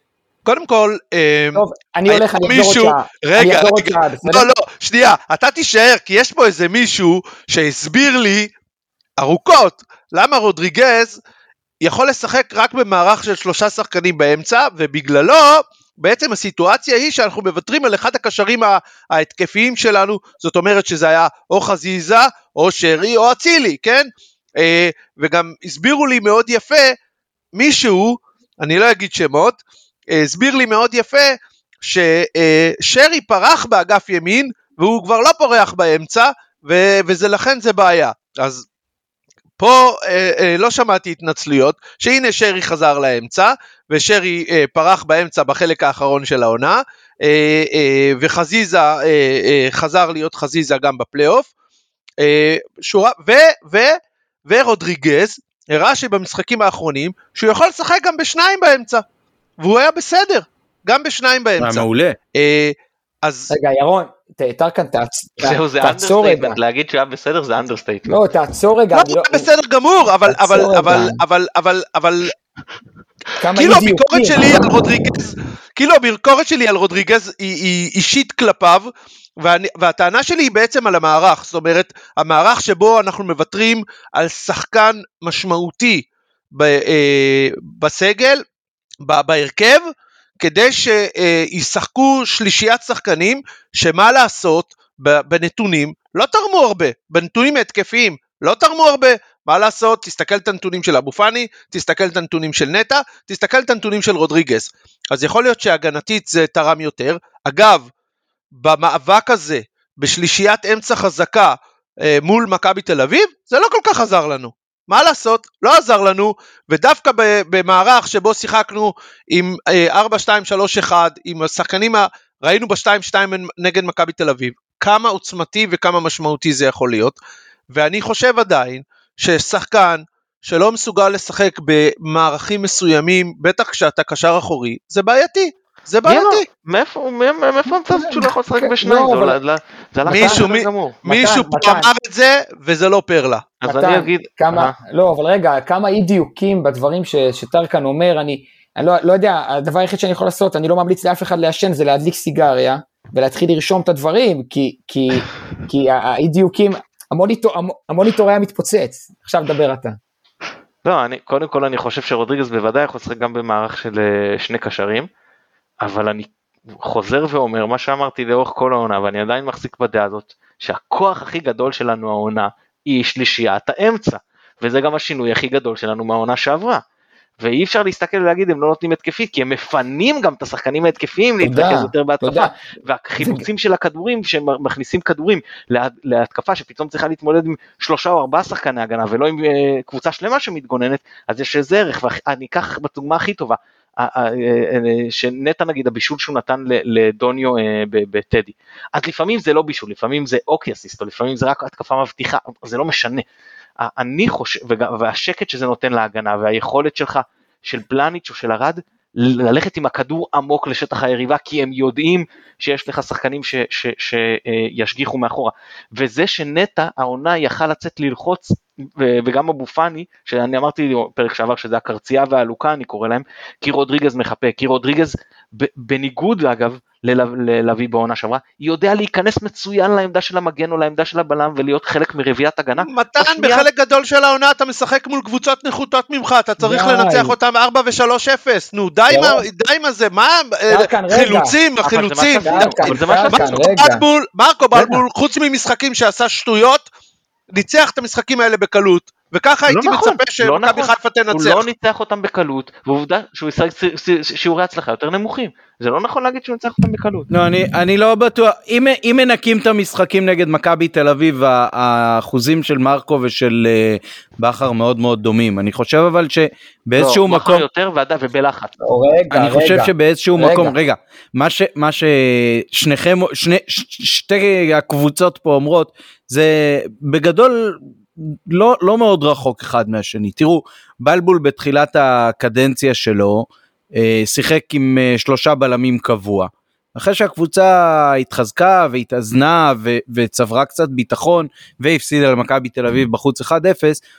C: קודם כל,
B: אמ, טוב, אני הולך, אני אחזור עוד שעה.
C: רגע, רגע, לא, לא, שנייה, אתה תישאר, כי יש פה איזה מישהו שהסביר לי ארוכות למה רודריגז יכול לשחק רק במערך של שלושה שחקנים באמצע, ובגללו בעצם הסיטואציה היא שאנחנו מוותרים על אחד הקשרים ההתקפיים שלנו, זאת אומרת שזה היה או חזיזה, או שרי, או אצילי, כן? אה, וגם הסבירו לי מאוד יפה מישהו, אני לא אגיד שמות, הסביר לי מאוד יפה ששרי פרח באגף ימין והוא כבר לא פורח באמצע ו- וזה לכן זה בעיה. אז פה אה, אה, לא שמעתי התנצלויות, שהנה שרי חזר לאמצע, ושרי אה, פרח באמצע בחלק האחרון של העונה, אה, אה, וחזיזה אה, אה, חזר להיות חזיזה גם בפלייאוף, אה, ורודריגז הראה שבמשחקים האחרונים שהוא יכול לשחק גם בשניים באמצע. והוא היה בסדר, גם בשניים באמצע.
A: היה מעולה.
C: אה, אז...
B: רגע, ירון, תעצור רגע.
D: זהו, זה אנדרסטייטמנט, להגיד שהוא היה בסדר זה understatement.
B: לא, תעצור רגע.
C: לא, הוא היה בסדר גמור, אבל, אבל, אבל, אבל, אבל, אבל... כאילו הביקורת שלי על רודריגז, כאילו הביקורת שלי על רודריגז היא אישית כלפיו, והטענה שלי היא בעצם על המערך, זאת אומרת, המערך שבו אנחנו מוותרים על שחקן משמעותי אה, בסגל, בהרכב, כדי שישחקו שלישיית שחקנים, שמה לעשות, בנתונים לא תרמו הרבה, בנתונים התקפיים לא תרמו הרבה, מה לעשות, תסתכל את הנתונים של אבו פאני, תסתכל את הנתונים של נטע, תסתכל את הנתונים של רודריגז. אז יכול להיות שהגנתית זה תרם יותר. אגב, במאבק הזה, בשלישיית אמצע חזקה אה, מול מכבי תל אביב, זה לא כל כך עזר לנו. מה לעשות, לא עזר לנו, ודווקא במערך שבו שיחקנו עם 4-2-3-1, אה, עם השחקנים, ראינו ב-2-2 נגד מכבי תל אביב, כמה עוצמתי וכמה משמעותי זה יכול להיות, ואני חושב עדיין ששחקן שלא מסוגל לשחק במערכים מסוימים, בטח כשאתה קשר אחורי, זה בעייתי. זה בעייתי.
D: מאיפה המצב שהוא לא יכול לשחק בשניים?
C: מישהו פה אמר את זה וזה לא פרלה.
D: אז אני אגיד...
B: לא, אבל רגע, כמה אי דיוקים בדברים שטרקן אומר, אני לא, לא יודע, הדבר היחיד שאני יכול לעשות, אני לא ממליץ לאף אחד לעשן, זה להדליק סיגריה. ולהתחיל לרשום את הדברים, כי, כי, כי האי דיוקים, המוניטור, המוניטור היה מתפוצץ. עכשיו דבר אתה.
D: לא, אני, קודם כל אני חושב שרודריגז בוודאי יכול לשחק גם במערך של אה, שני קשרים, אבל אני חוזר ואומר מה שאמרתי לאורך כל העונה, ואני עדיין מחזיק בדעה הזאת, שהכוח הכי גדול שלנו העונה היא שלישיית האמצע, וזה גם השינוי הכי גדול שלנו מהעונה שעברה. ואי אפשר להסתכל ולהגיד הם לא נותנים התקפית כי הם מפנים גם את השחקנים ההתקפיים להתרכז יותר בהתקפה. והחילוצים של הכדורים שהם מכניסים כדורים להתקפה שפתאום צריכה להתמודד עם שלושה או ארבעה שחקני הגנה ולא עם אה, קבוצה שלמה שמתגוננת אז יש איזה ערך ואני אקח בדוגמה הכי טובה שנטע נגיד הבישול שהוא נתן לדוניו בטדי. אז לפעמים זה לא בישול לפעמים זה אוקי אסיסט או לפעמים זה רק התקפה מבטיחה זה לא משנה. אני חושב, והשקט שזה נותן להגנה והיכולת שלך, של פלניץ' או של ארד, ללכת עם הכדור עמוק לשטח היריבה כי הם יודעים שיש לך שחקנים שישגיחו מאחורה. וזה שנטע העונה יכל לצאת ללחוץ וגם אבו פאני שאני אמרתי פרק שעבר שזה הקרצייה והעלוקה אני קורא להם כי רודריגז מחפה. כי רודריגז בניגוד אגב ללוי בעונה שעברה, יודע להיכנס מצוין לעמדה של המגן או לעמדה של הבלם ולהיות חלק מרביעיית הגנה.
C: מתן, בשנייה... בחלק גדול של העונה אתה משחק מול קבוצות נחותות ממך, אתה צריך די. לנצח אותם 4 ו-3-0, נו די עם זה, מה, חילוצים, החילוצים, מרקו בלבול, חוץ ממשחקים שעשה שטויות, ניצח את המשחקים האלה בקלות. וככה הייתי לא נכון, מצפה שמכבי לא נכון. חיפה תנצח.
D: הוא לא ניצח אותם בקלות, ועובדה שהוא ישחק שיעורי הצלחה יותר נמוכים. זה לא נכון להגיד שהוא ניצח אותם בקלות.
A: לא, אני, אני לא בטוח. אם, אם מנקים את המשחקים נגד מכבי תל אביב, האחוזים של מרקו ושל uh, בכר מאוד מאוד דומים. אני חושב אבל שבאיזשהו לא, מקום...
D: לא, יותר ועדה ובלחץ.
A: רגע, אני רגע. חושב שבאיזשהו רגע. מקום, רגע, מה, ש, מה ששניכם, שני, שתי הקבוצות פה אומרות, זה בגדול לא, לא מאוד רחוק אחד מהשני. תראו, בלבול בתחילת הקדנציה שלו אה, שיחק עם אה, שלושה בלמים קבוע. אחרי שהקבוצה התחזקה והתאזנה ו- וצברה קצת ביטחון והפסידה למכבי תל אביב בחוץ 1-0,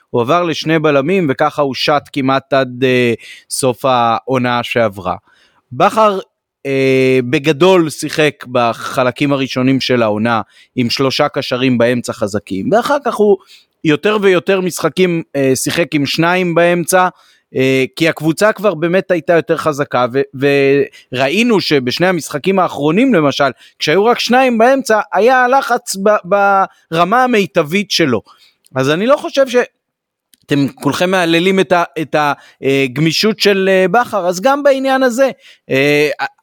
A: הוא עבר לשני בלמים וככה הוא שט כמעט עד uh, סוף העונה שעברה. בכר uh, בגדול שיחק בחלקים הראשונים של העונה עם שלושה קשרים באמצע חזקים ואחר כך הוא יותר ויותר משחקים אה, שיחק עם שניים באמצע, אה, כי הקבוצה כבר באמת הייתה יותר חזקה, ו- וראינו שבשני המשחקים האחרונים למשל, כשהיו רק שניים באמצע, היה לחץ ב- ברמה המיטבית שלו. אז אני לא חושב ש... אתם כולכם מהללים את, ה, את הגמישות של אה, בכר, אז גם בעניין הזה,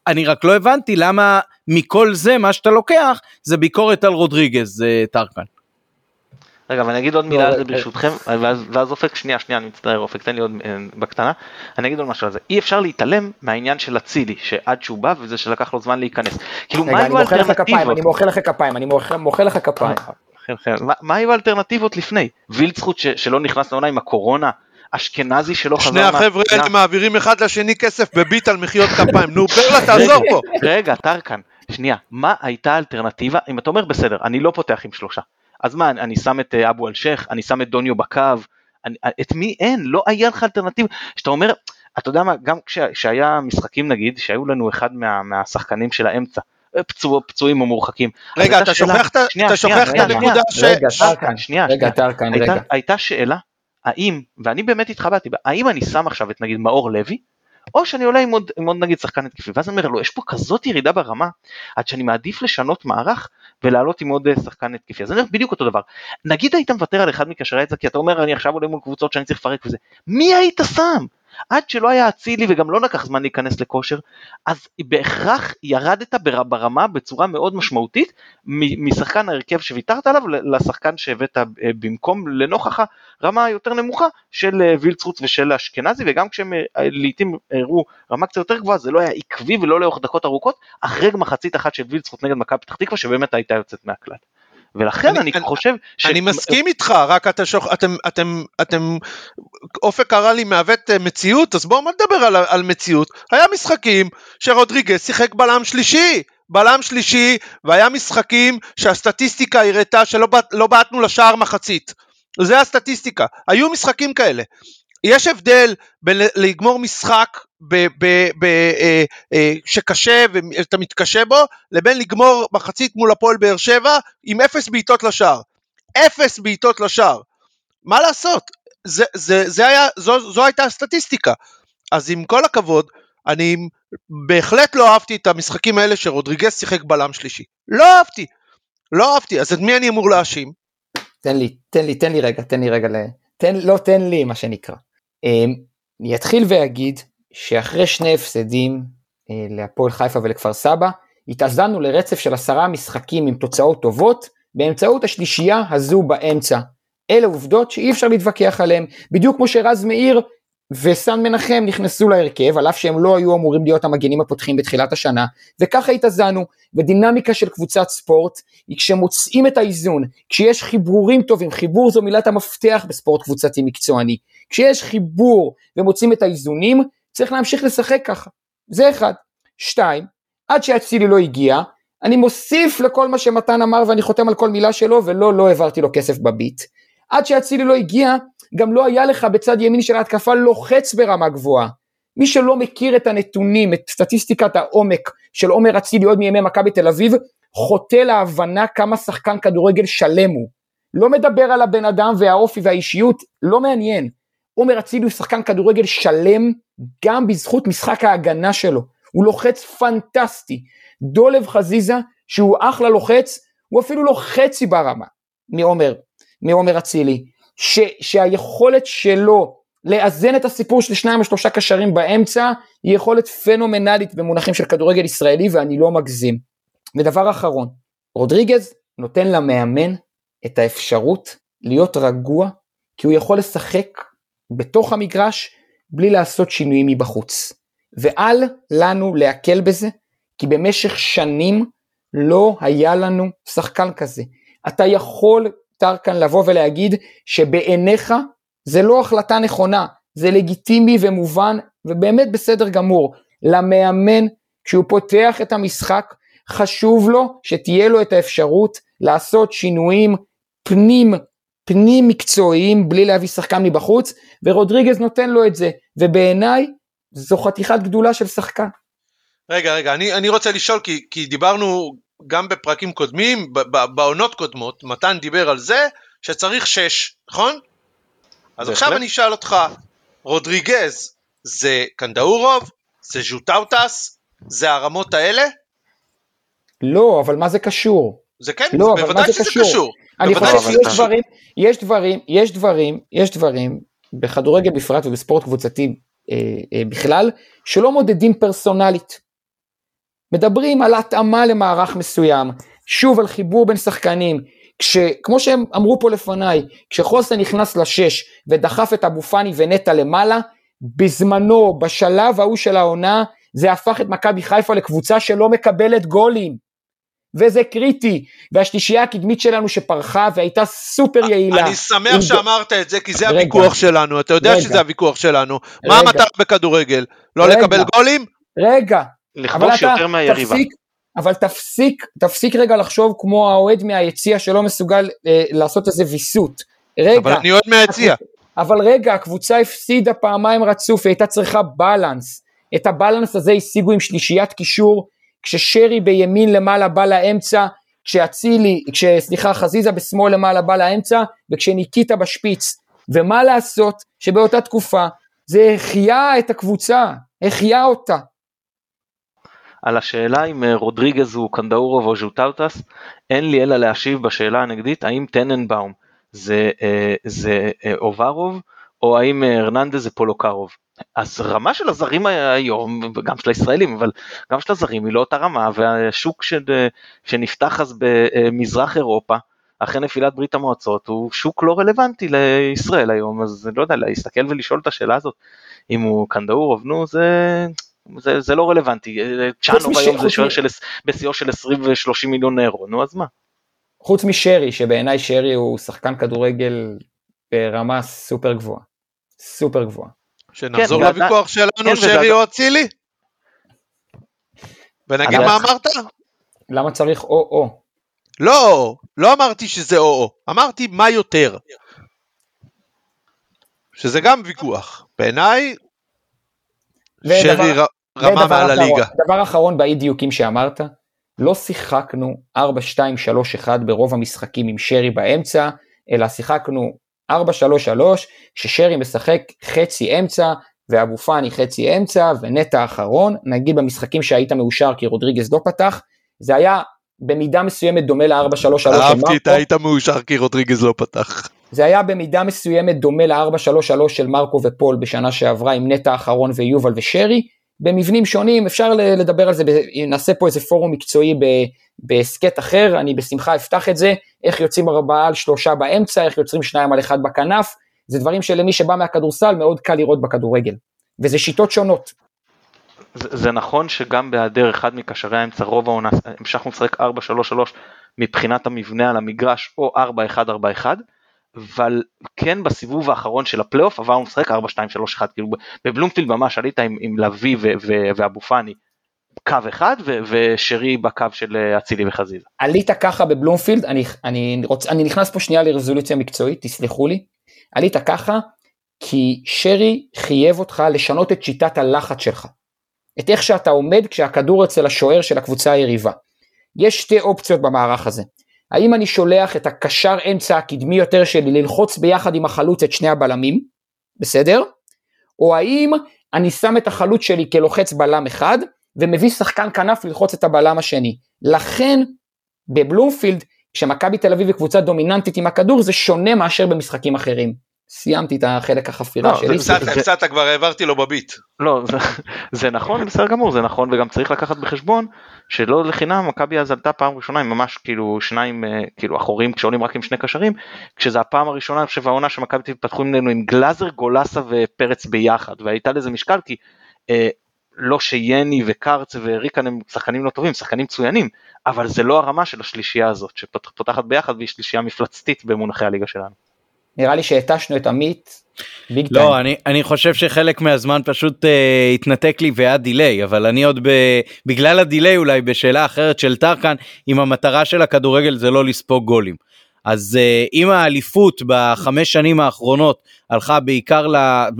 A: אני רק לא הבנתי למה מכל זה מה שאתה לוקח זה ביקורת על רודריגז, טרקן.
D: רגע, ואני אגיד עוד מילה על זה ברשותכם, ואז אופק, שנייה, שנייה, אני מצטער אופק, תן לי עוד אה, בקטנה, אני אגיד עוד משהו על זה, אי אפשר להתעלם מהעניין של אצילי, שעד שהוא בא וזה שלקח לו זמן להיכנס, כאילו מה היו האלטרנטיבות?
B: אני מוחא לך כפיים, אני מוחא לך כפיים.
D: מה היו האלטרנטיבות לפני? וילצחוט שלא נכנס לעונה עם הקורונה, אשכנזי שלא חזר
C: שני החבר'ה האלה מעבירים אחד לשני כסף בביט על מחיאות כפיים, נו ברלה <laughs> תעזור פה.
D: רגע, טרקן, שנייה, מה הייתה האלטרנטיבה, אם אתה אומר בסדר, אני לא פותח עם שלושה, אז מה, אני שם את אה, אבו אלשיך, אני שם את דוניו בקו, אני, אה, את מי אין, לא היה לך אלטרנטיבה, שאתה אומר, אתה יודע מה, גם כשהיה משחקים נגיד, שהיו לנו אחד מה, מהשחקנים של האמצע, אה, פצוע, פצועים או מורחקים.
C: רגע, אתה שוכח את הנקודה ש...
D: רגע, טרקן, שנייה, רגע, טרקן, רגע. הייתה שאלה, האם, ואני באמת התחבטתי האם אני שם עכשיו את נגיד מאור לוי, או שאני עולה עם עוד, עם עוד נגיד שחקן התקפי, ואז אני אומר לו, יש פה כזאת ירידה ברמה, עד שאני מעדיף לשנות מערך ולעלות עם עוד אה, שחקן התקפי. אז אני אומר בדיוק אותו דבר. נגיד היית מוותר על אחד מקשרי האצע, כי אתה אומר אני עכשיו עולה מול קבוצות שאני צריך לפרק וזה, מי היית שם? עד שלא היה אצילי וגם לא לקח זמן להיכנס לכושר, אז בהכרח ירדת ברמה בצורה מאוד משמעותית משחקן ההרכב שוויתרת עליו לשחקן שהבאת אה, במקום לנוכח הרמה היותר נמוכה של אה, וילצרוץ ושל אשכנזי וגם כשהם אה, לעיתים הראו רמה קצת יותר גבוהה זה לא היה עקבי ולא לאורך דקות ארוכות אחרי מחצית אחת של וילצרוץ נגד מכבי פתח תקווה שבאמת הייתה יוצאת מהכלל. ולכן אני, אני, אני חושב
C: ש... אני מסכים איתך, רק אתה שוכ... אתם, אתם, אתם, אופק קרא לי מעוות אה, מציאות, אז בואו נדבר על, על מציאות. היה משחקים שרודריגז שיחק בלם שלישי, בלם שלישי, והיה משחקים שהסטטיסטיקה הראתה שלא לא בעטנו לשער מחצית. זה הסטטיסטיקה, היו משחקים כאלה. יש הבדל בין לגמור משחק ב, ב, ב, אה, אה, שקשה ואתה מתקשה בו, לבין לגמור מחצית מול הפועל באר שבע עם אפס בעיטות לשער. אפס בעיטות לשער. מה לעשות? זה, זה, זה היה, זו, זו הייתה הסטטיסטיקה. אז עם כל הכבוד, אני בהחלט לא אהבתי את המשחקים האלה שרודריגס שיחק בלם שלישי. לא אהבתי. לא אהבתי. אז את מי אני אמור להאשים?
B: תן לי, תן לי, תן לי רגע, תן לי רגע. תן, לא תן לי מה שנקרא. אמ, אני אתחיל ואגיד שאחרי שני הפסדים אה, להפועל חיפה ולכפר סבא, התאזנו לרצף של עשרה משחקים עם תוצאות טובות, באמצעות השלישייה הזו באמצע. אלה עובדות שאי אפשר להתווכח עליהן, בדיוק כמו שרז מאיר וסן מנחם נכנסו להרכב, על אף שהם לא היו אמורים להיות המגנים הפותחים בתחילת השנה, וככה התאזנו, ודינמיקה של קבוצת ספורט, היא כשמוצאים את האיזון, כשיש חיבורים טובים, חיבור זו מילת המפתח בספורט קבוצתי מקצועני, כשיש חיבור ומוצאים את האיזונים, צריך להמשיך לשחק ככה, זה אחד. שתיים, עד שאצילי לא הגיע, אני מוסיף לכל מה שמתן אמר ואני חותם על כל מילה שלו, ולא, לא העברתי לו כסף בביט. עד שאצילי לא הגיע, גם לא היה לך בצד ימין של ההתקפה לוחץ ברמה גבוהה. מי שלא מכיר את הנתונים, את סטטיסטיקת העומק של עומר אצילי עוד מימי מכבי תל אביב, חוטא להבנה כמה שחקן כדורגל שלם הוא. לא מדבר על הבן אדם והאופי והאישיות, לא מעניין. עומר אצילי הוא שחקן כדורגל שלם גם בזכות משחק ההגנה שלו. הוא לוחץ פנטסטי. דולב חזיזה, שהוא אחלה לוחץ, הוא אפילו לא חצי ברמה מעומר, מעומר אצילי. שהיכולת שלו לאזן את הסיפור של שניים או שלושה קשרים באמצע, היא יכולת פנומנלית במונחים של כדורגל ישראלי ואני לא מגזים. ודבר אחרון, רודריגז נותן למאמן את האפשרות להיות רגוע, כי הוא יכול לשחק בתוך המגרש בלי לעשות שינויים מבחוץ. ואל לנו להקל בזה, כי במשך שנים לא היה לנו שחקן כזה. אתה יכול טרקן לבוא ולהגיד שבעיניך זה לא החלטה נכונה, זה לגיטימי ומובן ובאמת בסדר גמור. למאמן, כשהוא פותח את המשחק, חשוב לו שתהיה לו את האפשרות לעשות שינויים פנים, פנים מקצועיים בלי להביא שחקן מבחוץ, ורודריגז נותן לו את זה, ובעיניי זו חתיכת גדולה של שחקן.
C: רגע, רגע, אני, אני רוצה לשאול, כי, כי דיברנו גם בפרקים קודמים, בעונות קודמות, מתן דיבר על זה שצריך שש, נכון? אז עכשיו אני אשאל אותך, רודריגז זה קנדאורוב? זה ז'וטאוטס? זה הרמות האלה?
B: לא, אבל מה זה קשור?
C: זה כן, לא, בוודאי שזה קשור. קשור.
B: אני חושב שיש דברים, יש דברים, יש דברים, יש דברים, בכדורגל בפרט ובספורט קבוצתי אה, אה, בכלל, שלא מודדים פרסונלית. מדברים על התאמה למערך מסוים, שוב על חיבור בין שחקנים, כשכמו שהם אמרו פה לפניי, כשחוסן נכנס לשש ודחף את אבו פאני ונטע למעלה, בזמנו, בשלב ההוא של העונה, זה הפך את מכבי חיפה לקבוצה שלא מקבלת גולים. וזה קריטי, והשלישייה הקדמית שלנו שפרחה והייתה סופר יעילה.
C: אני שמח שאמרת את זה, כי זה רגע, הוויכוח שלנו, אתה יודע רגע, שזה הוויכוח שלנו. רגע, מה המטרה בכדורגל? לא רגע, לקבל גולים?
B: רגע,
D: לכבוש יותר מהיריבה. תפסיק,
B: אבל תפסיק, תפסיק רגע לחשוב כמו האוהד מהיציע שלא מסוגל אה, לעשות איזה ויסות. רגע.
C: אבל אני אוהד מהיציע.
B: אבל רגע, הקבוצה הפסידה פעמיים רצוף, היא הייתה צריכה בלנס. את הבלנס הזה השיגו עם שלישיית קישור, כששרי בימין למעלה בא לאמצע, כשאצילי, כשסליחה חזיזה בשמאל למעלה בא לאמצע, וכשניקיטה בשפיץ. ומה לעשות שבאותה תקופה זה החיה את הקבוצה, החיה אותה.
D: על השאלה אם אה, רודריגז הוא קנדאורוב או ז'וטאוטס, אין לי אלא להשיב בשאלה הנגדית האם טננבאום זה, אה, זה אה, אוברוב או האם הרננדז זה פולוקרוב. אז רמה של הזרים היום, גם של הישראלים, אבל גם של הזרים היא לא אותה רמה, והשוק ש, שנפתח אז במזרח אירופה, אחרי נפילת ברית המועצות, הוא שוק לא רלוונטי לישראל היום, אז לא יודע, להסתכל ולשאול את השאלה הזאת, אם הוא קנדאורוב, נו, זה, זה, זה לא רלוונטי, צ'אנוב היום זה שוער של, בשיאו של 20 ו-30 מיליון אירו, נו אז מה?
B: חוץ משרי, שבעיניי שרי הוא שחקן כדורגל ברמה סופר גבוהה, סופר גבוהה.
C: שנחזור כן, לוויכוח שלנו, כן, שרי או אצילי? ונגיד מה אמרת?
B: למה צריך או-או?
C: לא, לא אמרתי שזה או-או, אמרתי מה יותר. שזה גם ויכוח. בעיניי שרי ר- רמה מעל הליגה.
B: דבר אחרון באי דיוקים שאמרת, לא שיחקנו 4-2-3-1 ברוב המשחקים עם שרי באמצע, אלא שיחקנו 4-3-3, ששרי משחק חצי אמצע, ואבו פאני חצי אמצע, ונטע האחרון, נגיד במשחקים שהיית מאושר כי רודריגז לא פתח, זה היה במידה מסוימת דומה ל-4-3-3 של
C: אהבתי את
B: מרקו,
C: היית מאושר כי רודריגז לא פתח.
B: זה היה במידה מסוימת דומה ל-4-3-3 של מרקו ופול בשנה שעברה עם נטע האחרון ויובל ושרי, במבנים שונים, אפשר לדבר על זה, נעשה פה איזה פורום מקצועי בהסכת אחר, אני בשמחה אפתח את זה, איך יוצאים ארבעה על שלושה באמצע, איך יוצרים שניים על אחד בכנף, זה דברים שלמי שבא מהכדורסל מאוד קל לראות בכדורגל, וזה שיטות שונות.
D: זה, זה נכון שגם בהיעדר אחד מקשרי האמצע רוב העונה המשכנו לשחק 4-3-3 מבחינת המבנה על המגרש או 4-1-4-1 אבל כן בסיבוב האחרון של הפלייאוף עברנו לשחק 4-2-3-1 כאילו בבלומפילד ממש עלית עם, עם לביא ואבו פאני קו אחד ו- ושרי בקו של אה, אצילי וחזיזה.
B: עלית ככה בבלומפילד, אני, אני, רוצ, אני נכנס פה שנייה לרזולוציה מקצועית, תסלחו לי, עלית ככה כי שרי חייב אותך לשנות את שיטת הלחץ שלך, את איך שאתה עומד כשהכדור אצל השוער של הקבוצה היריבה. יש שתי אופציות במערך הזה, האם אני שולח את הקשר אמצע הקדמי יותר שלי ללחוץ ביחד עם החלוץ את שני הבלמים, בסדר? או האם אני שם את החלוץ שלי כלוחץ בלם אחד, ומביא שחקן כנף ללחוץ את הבלם השני. לכן בבלומפילד, כשמכבי תל אביב היא קבוצה דומיננטית עם הכדור, זה שונה מאשר במשחקים אחרים. סיימתי את החלק החפירה
D: לא,
B: שלי.
D: זה-
C: הפסדת, כבר העברתי לו בביט.
D: לא זה, זה נכון בסדר גמור זה נכון וגם צריך לקחת בחשבון שלא לחינם מכבי אז עלתה פעם ראשונה עם ממש כאילו שניים אה, כאילו אחורים שעולים רק עם שני קשרים כשזה הפעם הראשונה אני חושב העונה שמכבי תל אביב פתחו ממנו עם גלאזר גולסה ופרץ ביחד והייתה לזה משקל כי אה, לא שיני וקרץ וריקן הם שחקנים לא טובים שחקנים מצוינים אבל זה לא הרמה של השלישייה הזאת שפותחת ביחד והיא שלישייה מפלצתית במונחי הליגה שלנו.
B: נראה לי שהתשנו את עמית ביג טיים.
A: לא, אני, אני חושב שחלק מהזמן פשוט אה, התנתק לי והיה דיליי, אבל אני עוד ב, בגלל הדיליי אולי בשאלה אחרת של טרקן, אם המטרה של הכדורגל זה לא לספוג גולים. אז אה, אם האליפות בחמש שנים האחרונות הלכה בעיקר ל...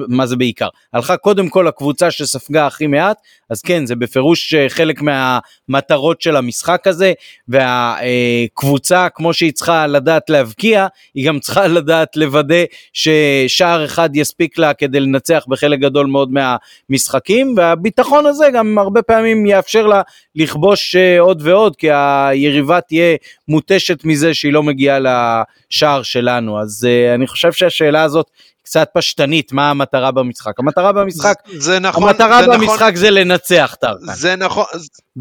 A: מה זה בעיקר? הלכה קודם כל לקבוצה שספגה הכי מעט, אז כן, זה בפירוש אה, חלק מהמטרות של המשחק הזה, והקבוצה, כמו שהיא צריכה לדעת להבקיע, היא גם צריכה <laughs> לדעת לוודא ששער אחד יספיק לה כדי לנצח בחלק גדול מאוד מהמשחקים, והביטחון הזה גם הרבה פעמים יאפשר לה לכבוש אה, עוד ועוד, כי היריבה תהיה מותשת מזה שהיא לא מגיעה לשער שלנו. אז uh, אני חושב שהשאלה הזאת קצת פשטנית, מה המטרה במשחק. המטרה במשחק,
C: זה נכון,
A: המטרה
C: זה נכון,
A: במשחק זה לנצח טרקן.
C: זה נכון,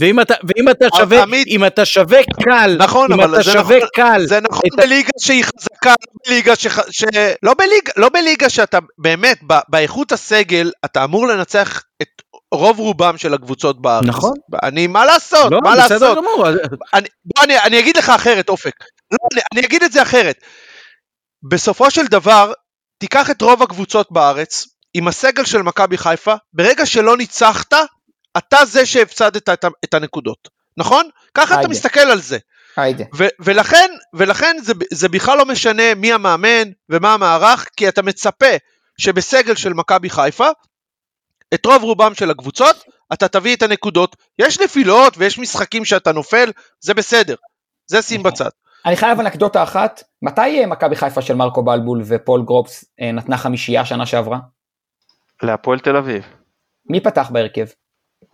A: ואם אתה, ואם אתה שווה,
C: עמית-
A: אם אתה שווה קל,
C: נכון,
A: אם אתה
C: זה
A: שווה
C: נכון-
A: קל,
C: זה נכון
A: את
C: בליגה שהיא חזקה, לא בליגה ש... ש... לא, בליגה, לא בליגה שאתה באמת, ב... באיכות הסגל, אתה אמור לנצח את רוב רובם של הקבוצות בארץ.
A: נכון.
C: אני, מה לעשות,
A: לא,
C: מה
A: בסדר
C: לעשות?
A: גמור,
C: אני, בוא, אני, אני אגיד לך אחרת, אופק. לא, אני, אני אגיד את זה אחרת. בסופו של דבר, תיקח את רוב הקבוצות בארץ, עם הסגל של מכבי חיפה, ברגע שלא ניצחת, אתה זה שהפסדת את, את הנקודות, נכון? ככה אתה. מסתכל על זה. ו- ולכן, ולכן זה, זה בכלל לא משנה מי המאמן ומה המערך, כי אתה מצפה שבסגל של מכבי חיפה, את רוב רובם של הקבוצות, אתה תביא את הנקודות. יש נפילות ויש משחקים שאתה נופל, זה בסדר. זה שים
B: נכון.
C: בצד.
B: אני חייב אנקדוטה אחת, מתי מכבי חיפה של מרקו בלבול ופול גרופס אה, נתנה חמישייה שנה שעברה?
D: להפועל תל אביב.
B: מי פתח בהרכב?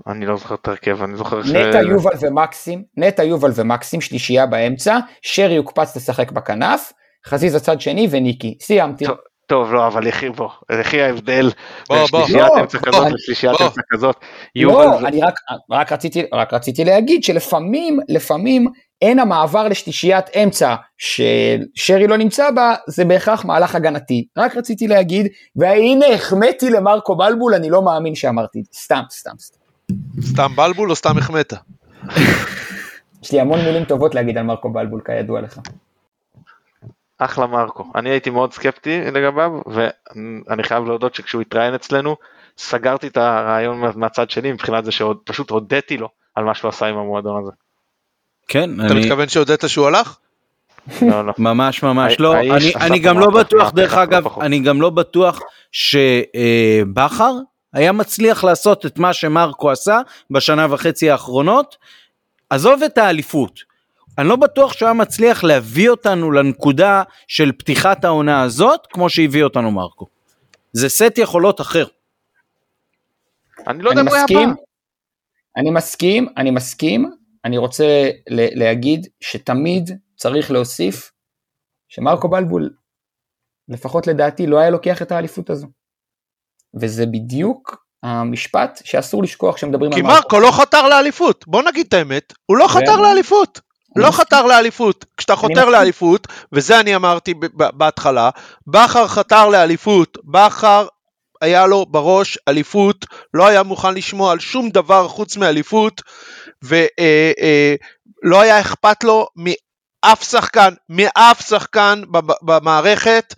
D: אני לא זוכר את ההרכב אני זוכר ש...
B: נטע יובל ומקסים, נטע יובל ומקסים, שלישייה באמצע, שרי הוקפץ לשחק בכנף, חזיזה צד שני וניקי. סיימתי.
D: טוב. טוב לא אבל יחי בוא יחי ההבדל בין. שלישיית
B: לא,
D: אמצע כזאת לשלישיית. אמצע כזאת.
B: לא, אני רק, רק, רציתי, רק רציתי להגיד שלפעמים, לפעמים אין המעבר לשלישיית אמצע ששרי לא נמצא בה, זה בהכרח מהלך הגנתי. רק רציתי להגיד, והנה החמאתי למרקו בלבול, אני לא מאמין שאמרתי, סתם, סתם, סתם.
C: סתם בלבול או סתם החמאת? <laughs>
B: יש לי המון מילים טובות להגיד על מרקו בלבול, כידוע לך.
D: אחלה מרקו אני הייתי מאוד סקפטי לגביו ואני חייב להודות שכשהוא התראיין אצלנו סגרתי את הרעיון מה- מהצד שלי מבחינת זה שעוד פשוט הודיתי לו על מה שהוא עשה עם המועדון הזה.
A: כן,
C: אתה
A: אני
C: מתכוון שהודית שהוא הלך?
D: לא לא.
A: ממש ממש לא, אני, אני גם לא בטוח, דרך
D: לא
A: אגב. אני גם לא בטוח שבכר היה מצליח לעשות את מה שמרקו עשה בשנה וחצי האחרונות, עזוב את האליפות. אני לא בטוח שהוא היה מצליח להביא אותנו לנקודה של פתיחת העונה הזאת, כמו שהביא אותנו מרקו. זה סט יכולות אחר.
D: אני לא יודע
B: אני
D: אם הוא היה בא.
B: אני מסכים, אני מסכים, אני רוצה להגיד שתמיד צריך להוסיף שמרקו בלבול, לפחות לדעתי, לא היה לוקח את האליפות הזו. וזה בדיוק המשפט שאסור לשכוח כשמדברים
C: כי
B: על
C: מרקו לא חתר לאליפות, בוא נגיד את האמת, הוא לא חתר לאליפות. לא. חתר לאליפות. כשאתה חותר. לאליפות, וזה אני אמרתי בהתחלה, בכר חתר לאליפות, בכר היה לו בראש אליפות, לא היה מוכן לשמוע על שום דבר חוץ מאליפות, ולא היה אכפת לו מאף שחקן, מאף שחקן במערכת.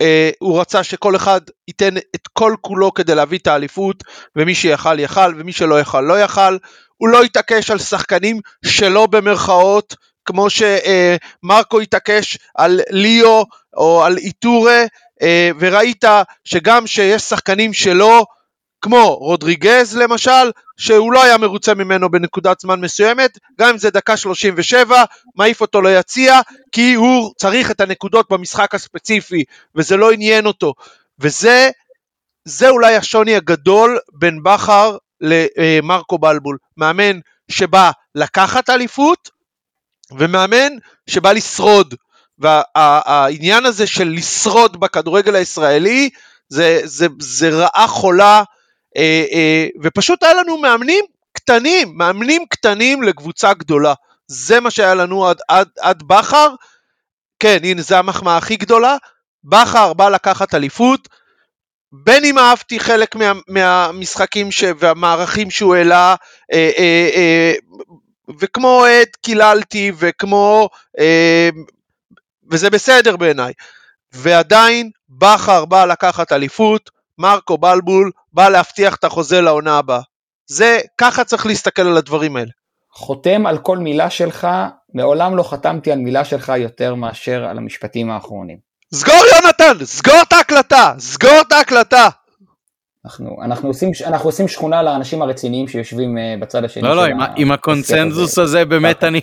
C: אה, הוא רצה שכל אחד ייתן את כל כולו כדי להביא את האליפות, ומי שיכל יכל, ומי שלא יכל לא יכל. הוא לא התעקש על שחקנים שלא במרכאות, כמו שמרקו התעקש על ליאו או על איטורה, אה, וראית שגם שיש שחקנים שלו, כמו רודריגז למשל, שהוא לא היה מרוצה ממנו בנקודת זמן מסוימת, גם אם זה דקה 37, מעיף אותו ליציע, כי הוא צריך את הנקודות במשחק הספציפי, וזה לא עניין אותו. וזה זה אולי השוני הגדול בין בכר למרקו בלבול. מאמן שבא לקחת אליפות, ומאמן שבא לשרוד. והעניין הזה של לשרוד בכדורגל הישראלי, זה, זה, זה רעה חולה, אה, אה, ופשוט היה לנו מאמנים קטנים, מאמנים קטנים לקבוצה גדולה. זה מה שהיה לנו עד, עד, עד בכר. כן, הנה, זו המחמאה הכי גדולה. בכר בא לקחת אליפות, בין אם אהבתי חלק מה, מהמשחקים ש, והמערכים שהוא העלה, אה, אה, אה, וכמו אוהד קיללתי, וכמו... אה, וזה בסדר בעיניי. ועדיין בכר בא לקחת אליפות, מרקו בלבול בא להבטיח את החוזה לעונה הבאה. זה, ככה צריך להסתכל על הדברים האלה.
B: חותם על כל מילה שלך, מעולם לא חתמתי על מילה שלך יותר מאשר על המשפטים האחרונים.
C: סגור יונתן, סגור את ההקלטה, סגור את ההקלטה.
B: אנחנו, אנחנו, עושים, אנחנו עושים שכונה לאנשים הרציניים שיושבים אה, בצד השני
A: לא, לא, עם,
B: ה-
A: עם הקונצנזוס
B: השיח
A: הזה באמת. אני,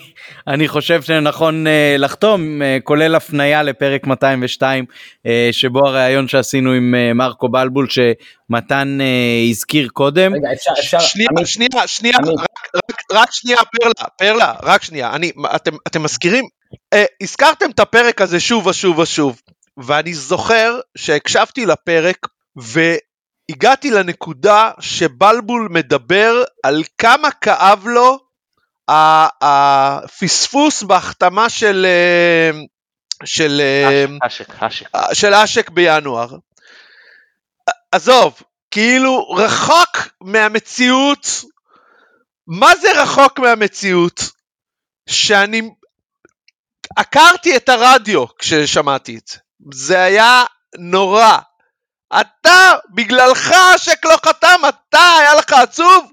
A: אני חושב שנכון אה, לחתום, אה, כולל הפנייה לפרק 202, אה, שבו הריאיון שעשינו עם מרקו בלבול, שמתן הזכיר קודם.
B: רגע, אפשר, אפשר,
C: שנייה,
B: עמית,
C: שנייה, שנייה,
B: עמית.
C: רק, רק, רק שנייה, פרלה, פרלה, רק שנייה, אני, אתם, אתם מזכירים, אה, הזכרתם את הפרק הזה שוב ושוב ושוב, ואני זוכר שהקשבתי לפרק, והגעתי לנקודה שבלבול מדבר על כמה כאב לו הפספוס בהחתמה של, אה, של, אה,
D: אשק, אשק.
C: של אשק בינואר. עזוב, כאילו רחוק מהמציאות, מה זה רחוק מהמציאות? שאני עקרתי את הרדיו כששמעתי את זה, זה היה נורא. אתה, בגללך אשק לא חתם, אתה, היה לך עצוב?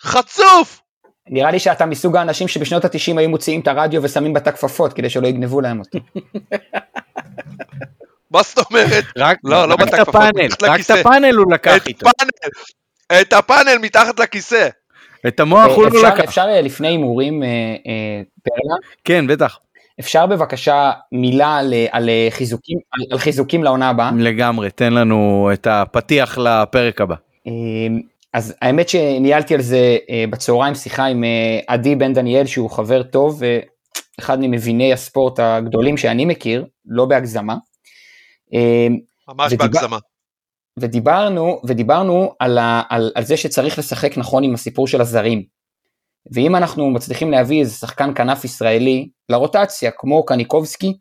C: חצוף!
B: נראה לי שאתה מסוג האנשים שבשנות ה-90 היו מוציאים את הרדיו ושמים בתא כפפות כדי שלא יגנבו להם אותו. <laughs>
C: מה זאת אומרת?
A: רק,
C: לא, לא
A: רק את
C: בתא כפפות,
A: הפאנל,
C: מתחת
A: רק את
C: לכיסא.
A: הפאנל הוא לקח
C: את
A: איתו,
C: הפאנל, את הפאנל מתחת לכיסא.
A: את המוח הוא לא לקח,
B: אפשר אה, לפני הימורים, אה, אה, פרלה,
A: כן בטח,
B: אפשר בבקשה מילה על, על אה, חיזוקים, על, על חיזוקים לעונה הבאה.
A: לגמרי, תן לנו את הפתיח לפרק הבא.
B: אה, אז האמת שניהלתי על זה אה, בצהריים שיחה עם אה, עדי בן דניאל שהוא חבר טוב ואחד ממביני הספורט הגדולים שאני מכיר, לא בהגזמה. אה,
C: ממש
B: ודיבר-
C: בהגזמה.
B: ודיברנו, ודיברנו על, ה, על, על זה שצריך לשחק נכון עם הסיפור של הזרים. ואם אנחנו מצליחים להביא איזה שחקן כנף ישראלי לרוטציה, כמו קניקובסקי,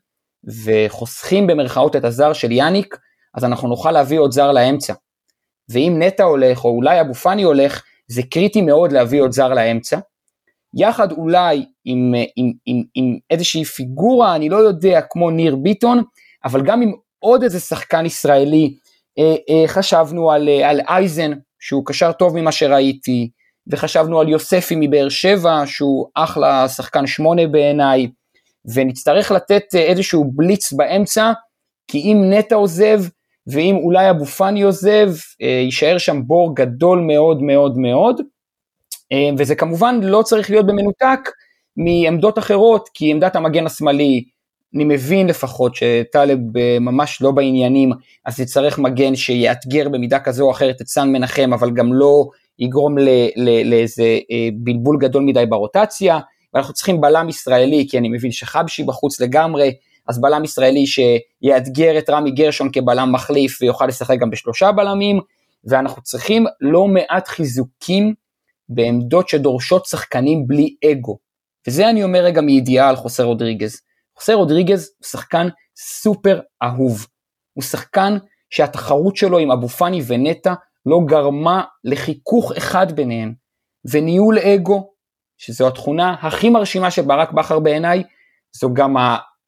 B: וחוסכים במרכאות את הזר של יאניק, אז אנחנו נוכל להביא עוד זר לאמצע. ואם נטע הולך, או אולי אבו פאני הולך, זה קריטי מאוד להביא עוד זר לאמצע. יחד אולי עם, עם, עם, עם איזושהי פיגורה, אני לא יודע, כמו ניר ביטון, אבל גם עם עוד איזה שחקן ישראלי, אה, אה, חשבנו על, אה, על אייזן, שהוא קשר טוב ממה שראיתי, וחשבנו על יוספי מבאר שבע, שהוא אחלה שחקן שמונה בעיניי, ונצטרך לתת אה, איזשהו בליץ באמצע, כי אם נטע עוזב, ואם אולי אבו פאני עוזב, אה, יישאר שם בור גדול מאוד מאוד מאוד, אה, וזה כמובן לא צריך להיות במנותק מעמדות אחרות, כי עמדת המגן השמאלי, אני מבין לפחות שטלב ממש לא בעניינים, אז יצטרך מגן שיאתגר במידה כזו או אחרת את סן מנחם, אבל גם לא יגרום לאיזה בלבול גדול מדי ברוטציה, ואנחנו צריכים בלם ישראלי, כי אני מבין שחבשי בחוץ לגמרי, אז בלם ישראלי שיאתגר את רמי גרשון כבלם מחליף ויוכל לשחק גם בשלושה בלמים, ואנחנו צריכים לא מעט חיזוקים בעמדות שדורשות שחקנים בלי אגו. וזה אני אומר רגע מידיעה על חוסר רודריגז. חוסר רודריגז הוא שחקן סופר אהוב. הוא שחקן שהתחרות שלו עם אבו פאני ונטע לא גרמה לחיכוך אחד ביניהם. וניהול אגו, שזו התכונה הכי מרשימה של ברק בכר בעיניי, זו גם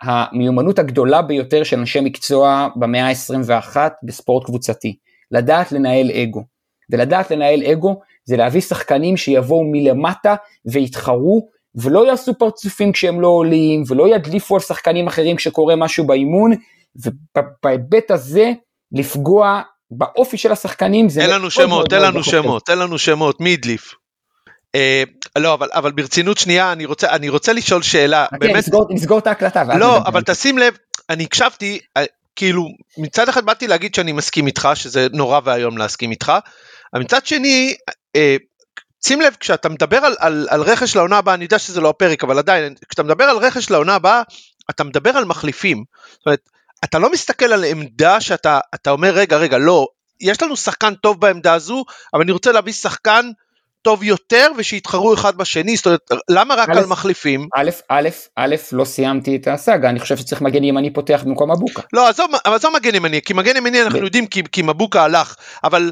B: המיומנות הגדולה ביותר של אנשי מקצוע במאה ה-21 בספורט קבוצתי, לדעת לנהל אגו. ולדעת לנהל אגו זה להביא שחקנים שיבואו מלמטה ויתחרו ולא יעשו פרצופים כשהם לא עולים ולא ידליפו על שחקנים אחרים כשקורה משהו באימון ובהיבט הזה לפגוע באופי של השחקנים זה
C: תן לנו שמות, תן לנו שמות, תן לנו שמות, מי הדליף? אה, לא אבל אבל ברצינות שנייה אני רוצה אני רוצה לשאול שאלה
B: okay, באמת נסגור, נסגור את ההקלטה
C: לא אבל תשים לב אני הקשבתי אה, כאילו מצד אחד באתי להגיד שאני מסכים איתך שזה נורא ואיום להסכים איתך אבל מצד שני אה, שים לב כשאתה מדבר על, על, על רכש לעונה הבאה אני יודע שזה לא הפרק אבל עדיין כשאתה מדבר על רכש לעונה הבאה אתה מדבר על מחליפים. זאת אומרת אתה לא מסתכל על עמדה שאתה אומר רגע רגע לא יש לנו שחקן טוב בעמדה הזו אבל אני רוצה להביא שחקן טוב יותר ושיתחרו אחד בשני, זאת אומרת, למה רק על מחליפים?
B: א', א', א', לא סיימתי את הסאגה, אני חושב שצריך מגן ימני פותח במקום מבוקה.
C: לא, עזוב, עזוב מגן ימני, כי מגן ימני אנחנו יודעים כי, כי מבוקה הלך, אבל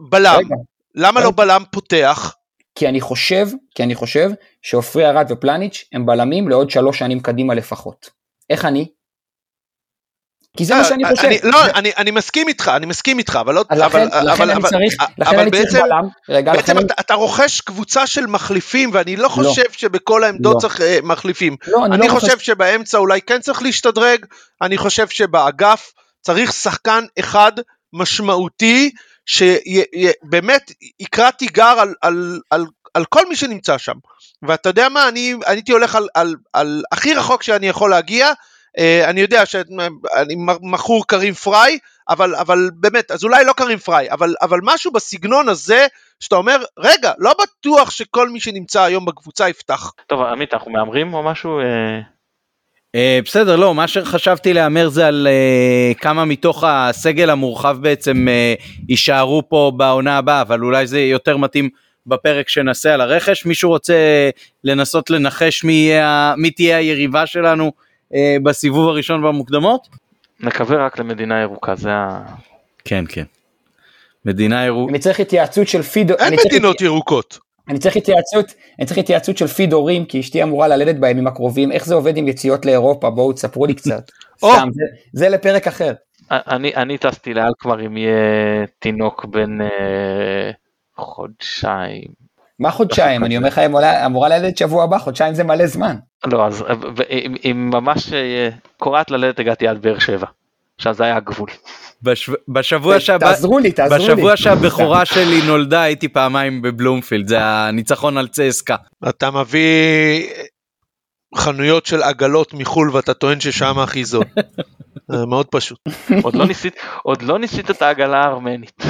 C: בלם, למה לא בלם פותח?
B: כי אני חושב, כי אני חושב שעופרי ארד ופלניץ' הם בלמים לעוד שלוש שנים קדימה לפחות. איך אני? כי זה מה שאני חושב.
C: אני, לא, אני, אני מסכים איתך, אני מסכים איתך, אבל לא...
B: לכן, אבל, אני צריך, לכן
C: אבל
B: אני צריך בלם.
C: בעצם אתה, רוכש קבוצה של מחליפים, ואני לא חושב לא. שבכל העמדות
B: לא.
C: צריך uh, מחליפים.
B: לא, אני,
C: חושב. שבאמצע אולי כן צריך להשתדרג, אני חושב שבאגף צריך שחקן אחד משמעותי, שבאמת יקרא תיגר על, על, על, על כל מי שנמצא שם. ואתה יודע מה, אני הייתי הולך על, על, על הכי רחוק שאני יכול להגיע, אה, אני יודע שאני מכור קרים פריי, אבל, אבל באמת, אז אולי לא קרים פריי, אבל, אבל משהו בסגנון הזה, שאתה אומר, רגע, לא בטוח שכל מי שנמצא היום בקבוצה יפתח.
D: טוב, עמית, אנחנו מהמרים או משהו?
A: Uh, בסדר לא מה שחשבתי להמר זה על uh, כמה מתוך הסגל המורחב בעצם uh, יישארו פה בעונה הבאה אבל אולי זה יותר מתאים בפרק שנעשה על הרכש מישהו רוצה לנסות לנחש מי, יהיה, מי תהיה היריבה שלנו אה, בסיבוב הראשון במוקדמות?
D: נקווה רק למדינה ירוקה, זה ה...
A: כן, כן. מדינה ירוקה.
B: אני צריך התייעצות של פיד...
C: אין מדינות הת... ירוקות.
B: אני צריך התייעצות, אני צריך התייעצות של פיד הורים, כי אשתי אמורה ללדת בימים הקרובים, איך זה עובד עם יציאות לאירופה, בואו תספרו לי קצת. <laughs> סתם, זה, זה לפרק אחר.
D: אני, אני טסתי לאלקמר אם יהיה תינוק בן אה, חודשיים.
B: מה חודשיים? אני אומר לך, אמורה ללדת שבוע הבא, חודשיים זה מלא זמן.
D: לא, אז אם ממש אה, קורעת ללדת הגעתי עד באר שבע. עכשיו זה היה הגבול.
A: בשבוע שהבא,
B: תעזרו לי, תעזרו
A: לי. בשבוע שהבכורה שלי נולדה הייתי פעמיים בבלומפילד, זה הניצחון על צסקה.
C: אתה מביא חנויות של עגלות מחול ואתה טוען ששם הכי זול. <laughs> מאוד פשוט.
D: לא עוד לא ניסית את העגלה הארמנית.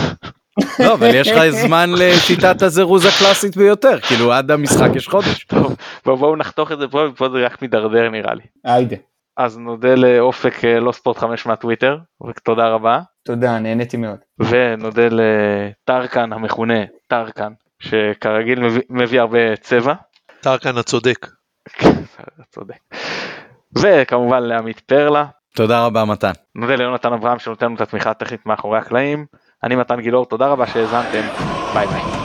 A: לא, אבל יש לך זמן לשיטת הזירוז הקלאסית ביותר, כאילו עד המשחק יש חודש.
D: טוב, בואו נחתוך את זה פה, פה זה רק מידרדר נראה לי.
B: היידה.
D: אז נודה לאופק אה, לא ספורט 5 מהטוויטר, ותודה רבה.
B: תודה, נהניתי מאוד.
D: ונודה לטרקן המכונה טרקן, שכרגיל מביא, מביא הרבה צבע.
C: טרקן הצודק. <laughs>
D: צודק. וכמובן לעמית פרלה.
A: תודה רבה מתן.
D: נודה ליונתן אברהם שנותן לנו את התמיכה הטכנית מאחורי הקלעים. אני מתן גילאור, תודה רבה שהאזנתם, ביי ביי.